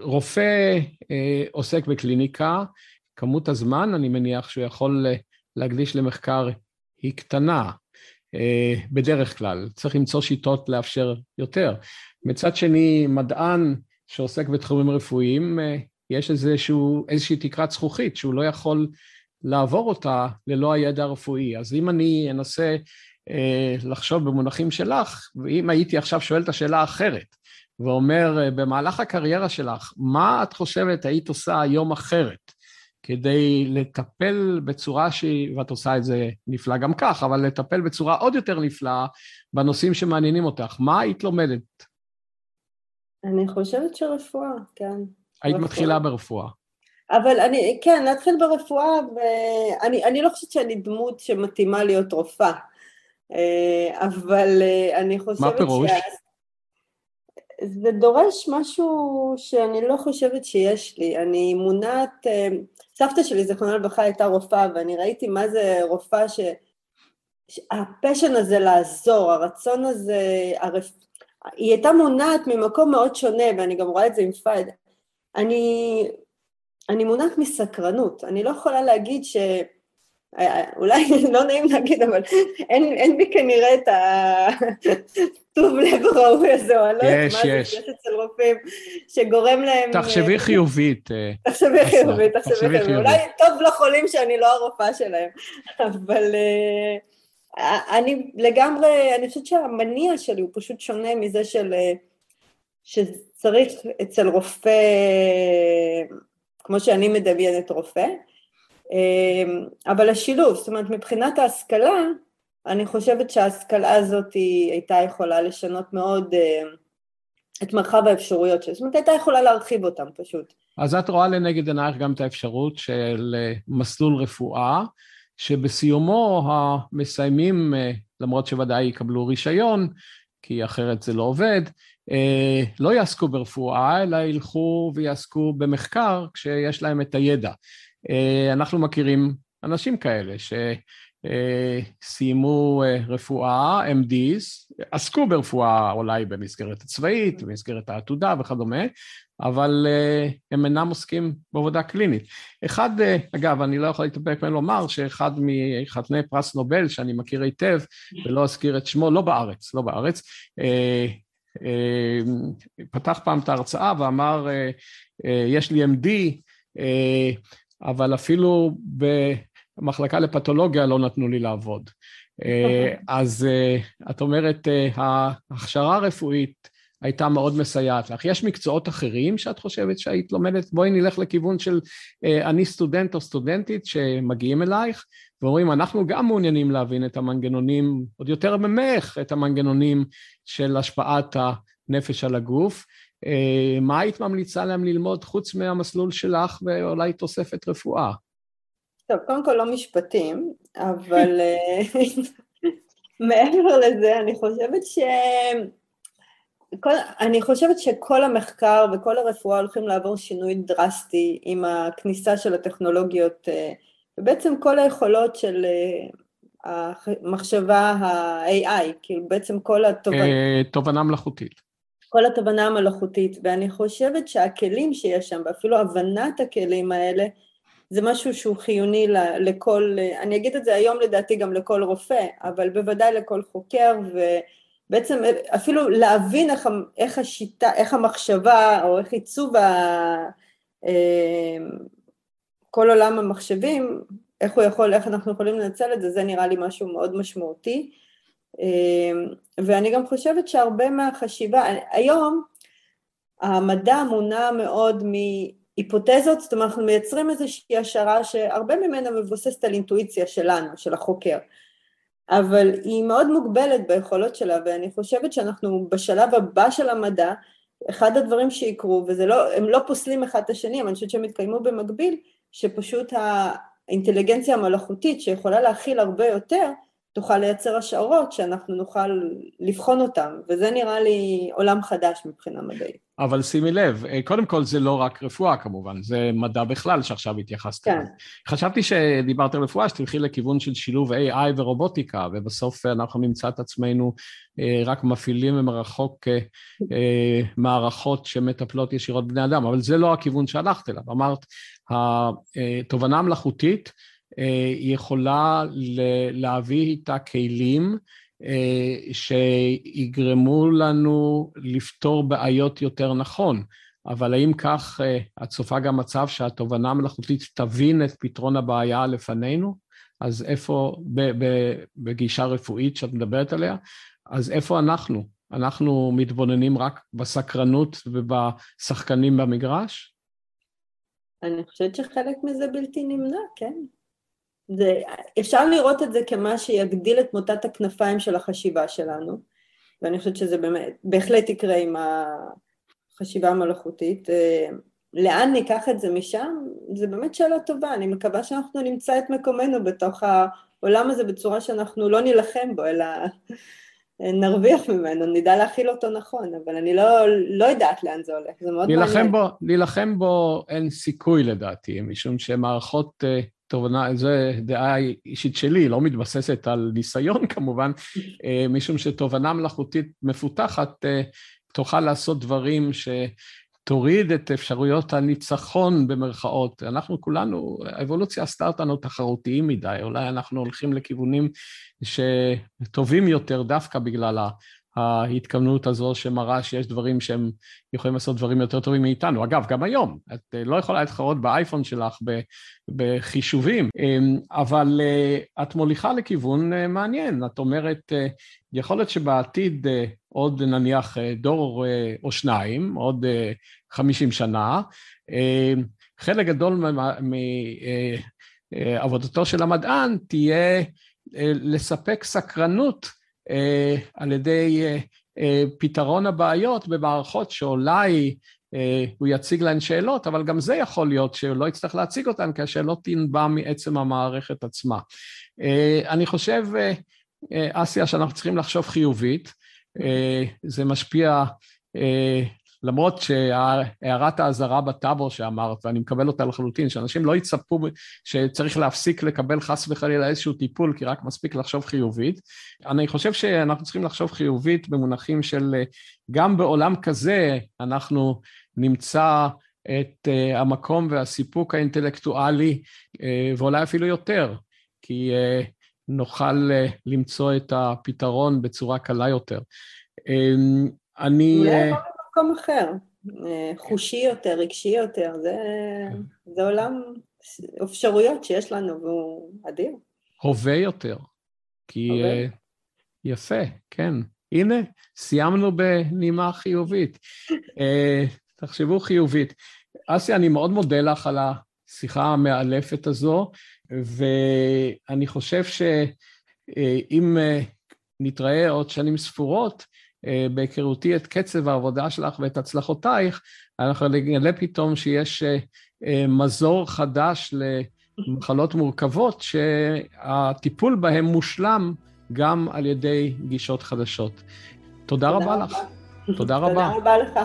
רופא עוסק בקליניקה, כמות הזמן, אני מניח שהוא יכול להקדיש למחקר היא קטנה, בדרך כלל. צריך למצוא שיטות לאפשר יותר. מצד שני, מדען שעוסק בתחומים רפואיים, אה, יש איזשהו, איזושהי תקרת זכוכית שהוא לא יכול לעבור אותה ללא הידע הרפואי. אז אם אני אנסה אה, לחשוב במונחים שלך, ואם הייתי עכשיו שואל את השאלה האחרת, ואומר, אה, במהלך הקריירה שלך, מה את חושבת היית עושה היום אחרת כדי לטפל בצורה שהיא, ואת עושה את זה נפלא גם כך, אבל לטפל בצורה עוד יותר נפלאה בנושאים שמעניינים אותך, מה היית לומדת? אני חושבת שרפואה, כן. היית רפואה. מתחילה ברפואה. אבל אני, כן, להתחיל ברפואה, ואני אני לא חושבת שאני דמות שמתאימה להיות רופאה, אה, אבל אה, אני חושבת מה פירוש? זה דורש משהו שאני לא חושבת שיש לי. אני מונעת, אה, סבתא שלי, זיכרונה לברכה, הייתה רופאה, ואני ראיתי מה זה רופאה ש... הפשן הזה לעזור, הרצון הזה, הרפ... היא הייתה מונעת ממקום מאוד שונה, ואני גם רואה את זה עם פייד. אני, אני מונעת מסקרנות, אני לא יכולה להגיד ש... אולי (laughs) לא נעים להגיד, אבל אין, אין בי כנראה את הטוב לב הראוי הזה, או אני לא יודעת מה זה, יש אצל רופאים, שגורם להם... תחשבי חיובית. אה, תחשבי חיובית, תחשבי חיובית. אולי טוב לחולים שאני לא הרופאה שלהם, אבל... Uh, אני לגמרי, אני חושבת שהמניע שלי הוא פשוט שונה מזה של, שצריך אצל רופא, כמו שאני מדמיינת רופא, אבל השילוב, זאת אומרת מבחינת ההשכלה, אני חושבת שההשכלה הזאת הייתה יכולה לשנות מאוד את מרחב האפשרויות שלה, זאת אומרת הייתה יכולה להרחיב אותם פשוט. אז את רואה לנגד עינייך גם את האפשרות של מסלול רפואה, שבסיומו המסיימים, אה, למרות שוודאי יקבלו רישיון, כי אחרת זה לא עובד, אה, לא יעסקו ברפואה, אלא ילכו ויעסקו במחקר כשיש להם את הידע. אה, אנחנו מכירים אנשים כאלה שסיימו רפואה, MDs, עסקו ברפואה אולי במסגרת הצבאית, במסגרת העתודה וכדומה, אבל uh, הם אינם עוסקים בעבודה קלינית. אחד, uh, אגב, אני לא יכול להתאפק ממנו לומר שאחד מחתני פרס נובל, שאני מכיר היטב, ולא אזכיר את שמו, לא בארץ, לא בארץ, uh, uh, פתח פעם את ההרצאה ואמר, uh, uh, יש לי MD, uh, אבל אפילו במחלקה לפתולוגיה לא נתנו לי לעבוד. Uh, אז uh, את אומרת, uh, ההכשרה הרפואית הייתה מאוד מסייעת לך. יש מקצועות אחרים שאת חושבת שהיית לומדת? בואי נלך לכיוון של אה, אני סטודנט או סטודנטית שמגיעים אלייך ואומרים, אנחנו גם מעוניינים להבין את המנגנונים, עוד יותר ממך, את המנגנונים של השפעת הנפש על הגוף. אה, מה היית ממליצה להם ללמוד חוץ מהמסלול שלך ואולי תוספת רפואה? טוב, קודם כל לא משפטים, אבל אה, (laughs) מעבר לזה אני חושבת ש... כל, אני חושבת שכל המחקר וכל הרפואה הולכים לעבור שינוי דרסטי עם הכניסה של הטכנולוגיות, אה, ובעצם כל היכולות של אה, המחשבה ה-AI, כאילו בעצם כל התובנה... אה, תובנה מלאכותית. כל התובנה המלאכותית, ואני חושבת שהכלים שיש שם, ואפילו הבנת הכלים האלה, זה משהו שהוא חיוני לכל, אני אגיד את זה היום לדעתי גם לכל רופא, אבל בוודאי לכל חוקר, ו... בעצם אפילו להבין איך, איך השיטה, איך המחשבה או איך עיצוב ה, אה, כל עולם המחשבים, איך הוא יכול, איך אנחנו יכולים לנצל את זה, זה נראה לי משהו מאוד משמעותי. אה, ואני גם חושבת שהרבה מהחשיבה, היום המדע מונע מאוד מהיפותזות, זאת אומרת אנחנו מייצרים איזושהי השערה שהרבה ממנה מבוססת על אינטואיציה שלנו, של החוקר. אבל היא מאוד מוגבלת ביכולות שלה, ואני חושבת שאנחנו בשלב הבא של המדע, אחד הדברים שיקרו, וזה לא, לא פוסלים אחד את השני, אבל אני חושבת שהם יתקיימו במקביל, שפשוט האינטליגנציה המלאכותית שיכולה להכיל הרבה יותר, תוכל לייצר השערות שאנחנו נוכל לבחון אותן, וזה נראה לי עולם חדש מבחינה מדעית. אבל שימי לב, אה, קודם כל זה לא רק רפואה כמובן, זה מדע בכלל שעכשיו התייחסת כן. חשבתי שדיברת על רפואה, שתלכי לכיוון של שילוב AI ורובוטיקה, ובסוף אנחנו נמצא את עצמנו אה, רק מפעילים ממרחוק אה, מערכות שמטפלות ישירות בני אדם, אבל זה לא הכיוון שהלכת אליו. אמרת, התובנה המלאכותית יכולה להביא איתה כלים אה, שיגרמו לנו לפתור בעיות יותר נכון. אבל האם כך אה, את צופה גם מצב שהתובנה המלאכותית תבין את פתרון הבעיה לפנינו? אז איפה, בגישה רפואית שאת מדברת עליה, אז איפה אנחנו? אנחנו מתבוננים רק בסקרנות ובשחקנים במגרש? אני חושבת שחלק מזה בלתי נמנע, כן. זה, אפשר לראות את זה כמה שיגדיל את מוטת הכנפיים של החשיבה שלנו, ואני חושבת שזה באמת, בהחלט יקרה עם החשיבה המלאכותית. אה, לאן ניקח את זה משם? זה באמת שאלה טובה, אני מקווה שאנחנו נמצא את מקומנו בתוך העולם הזה בצורה שאנחנו לא נילחם בו, אלא (laughs) נרוויח ממנו, נדע להכיל אותו נכון, אבל אני לא, לא יודעת לאן זה הולך, זה מאוד מעניין. בו, להילחם בו אין סיכוי לדעתי, משום שמערכות אה, תובנה, זו דעה אישית שלי, לא מתבססת על ניסיון (laughs) כמובן, אה, משום שתובנה מלאכותית מפותחת אה, תוכל לעשות דברים שתוריד את אפשרויות הניצחון במרכאות. אנחנו כולנו, האבולוציה עשתה אותנו תחרותיים מדי, אולי אנחנו הולכים לכיוונים שטובים יותר דווקא בגלל ההתכוונות הזו שמראה שיש דברים שהם יכולים לעשות דברים יותר טובים מאיתנו. אגב, גם היום, את אה, לא יכולה להתחרות באייפון שלך בחישובים, אמ, אבל אה, את מוליכה לכיוון אה, מעניין. את אומרת, יכול להיות שבעתיד עוד נניח דור או שניים, עוד חמישים שנה, חלק גדול מעבודתו של המדען תהיה לספק סקרנות על ידי אה, אה, פתרון הבעיות במערכות שאולי הוא יציג להן שאלות, אבל גם זה יכול להיות שהוא לא יצטרך להציג אותן, כי השאלות תנבע מעצם המערכת עצמה. אני חושב, אסיה, שאנחנו צריכים לחשוב חיובית, זה משפיע למרות שהערת האזהרה בטאבו שאמרת, ואני מקבל אותה לחלוטין, שאנשים לא יצפו שצריך להפסיק לקבל חס וחלילה איזשהו טיפול, כי רק מספיק לחשוב חיובית. אני חושב שאנחנו צריכים לחשוב חיובית במונחים של גם בעולם כזה אנחנו נמצא את אה, המקום והסיפוק האינטלקטואלי, אה, ואולי אפילו יותר, כי אה, נוכל למצוא את הפתרון בצורה קלה יותר. אני... במקום אחר, אה, חושי יותר, רגשי יותר, זה, זה עולם אפשרויות שיש לנו והוא אדיר. הווה יותר, כי הווה. Uh, יפה, כן. הנה, סיימנו בנימה חיובית. uh, (laughs) תחשבו חיובית. אסיה, אני מאוד מודה לך על השיחה המאלפת הזו, ואני חושב שאם נתראה עוד שנים ספורות, אה, בהיכרותי את קצב העבודה שלך ואת הצלחותייך, אנחנו נגלה פתאום שיש אה, אה, מזור חדש למחלות מורכבות, שהטיפול בהן מושלם גם על ידי גישות חדשות. תודה, תודה רבה לך. תודה רבה. תודה רבה לך.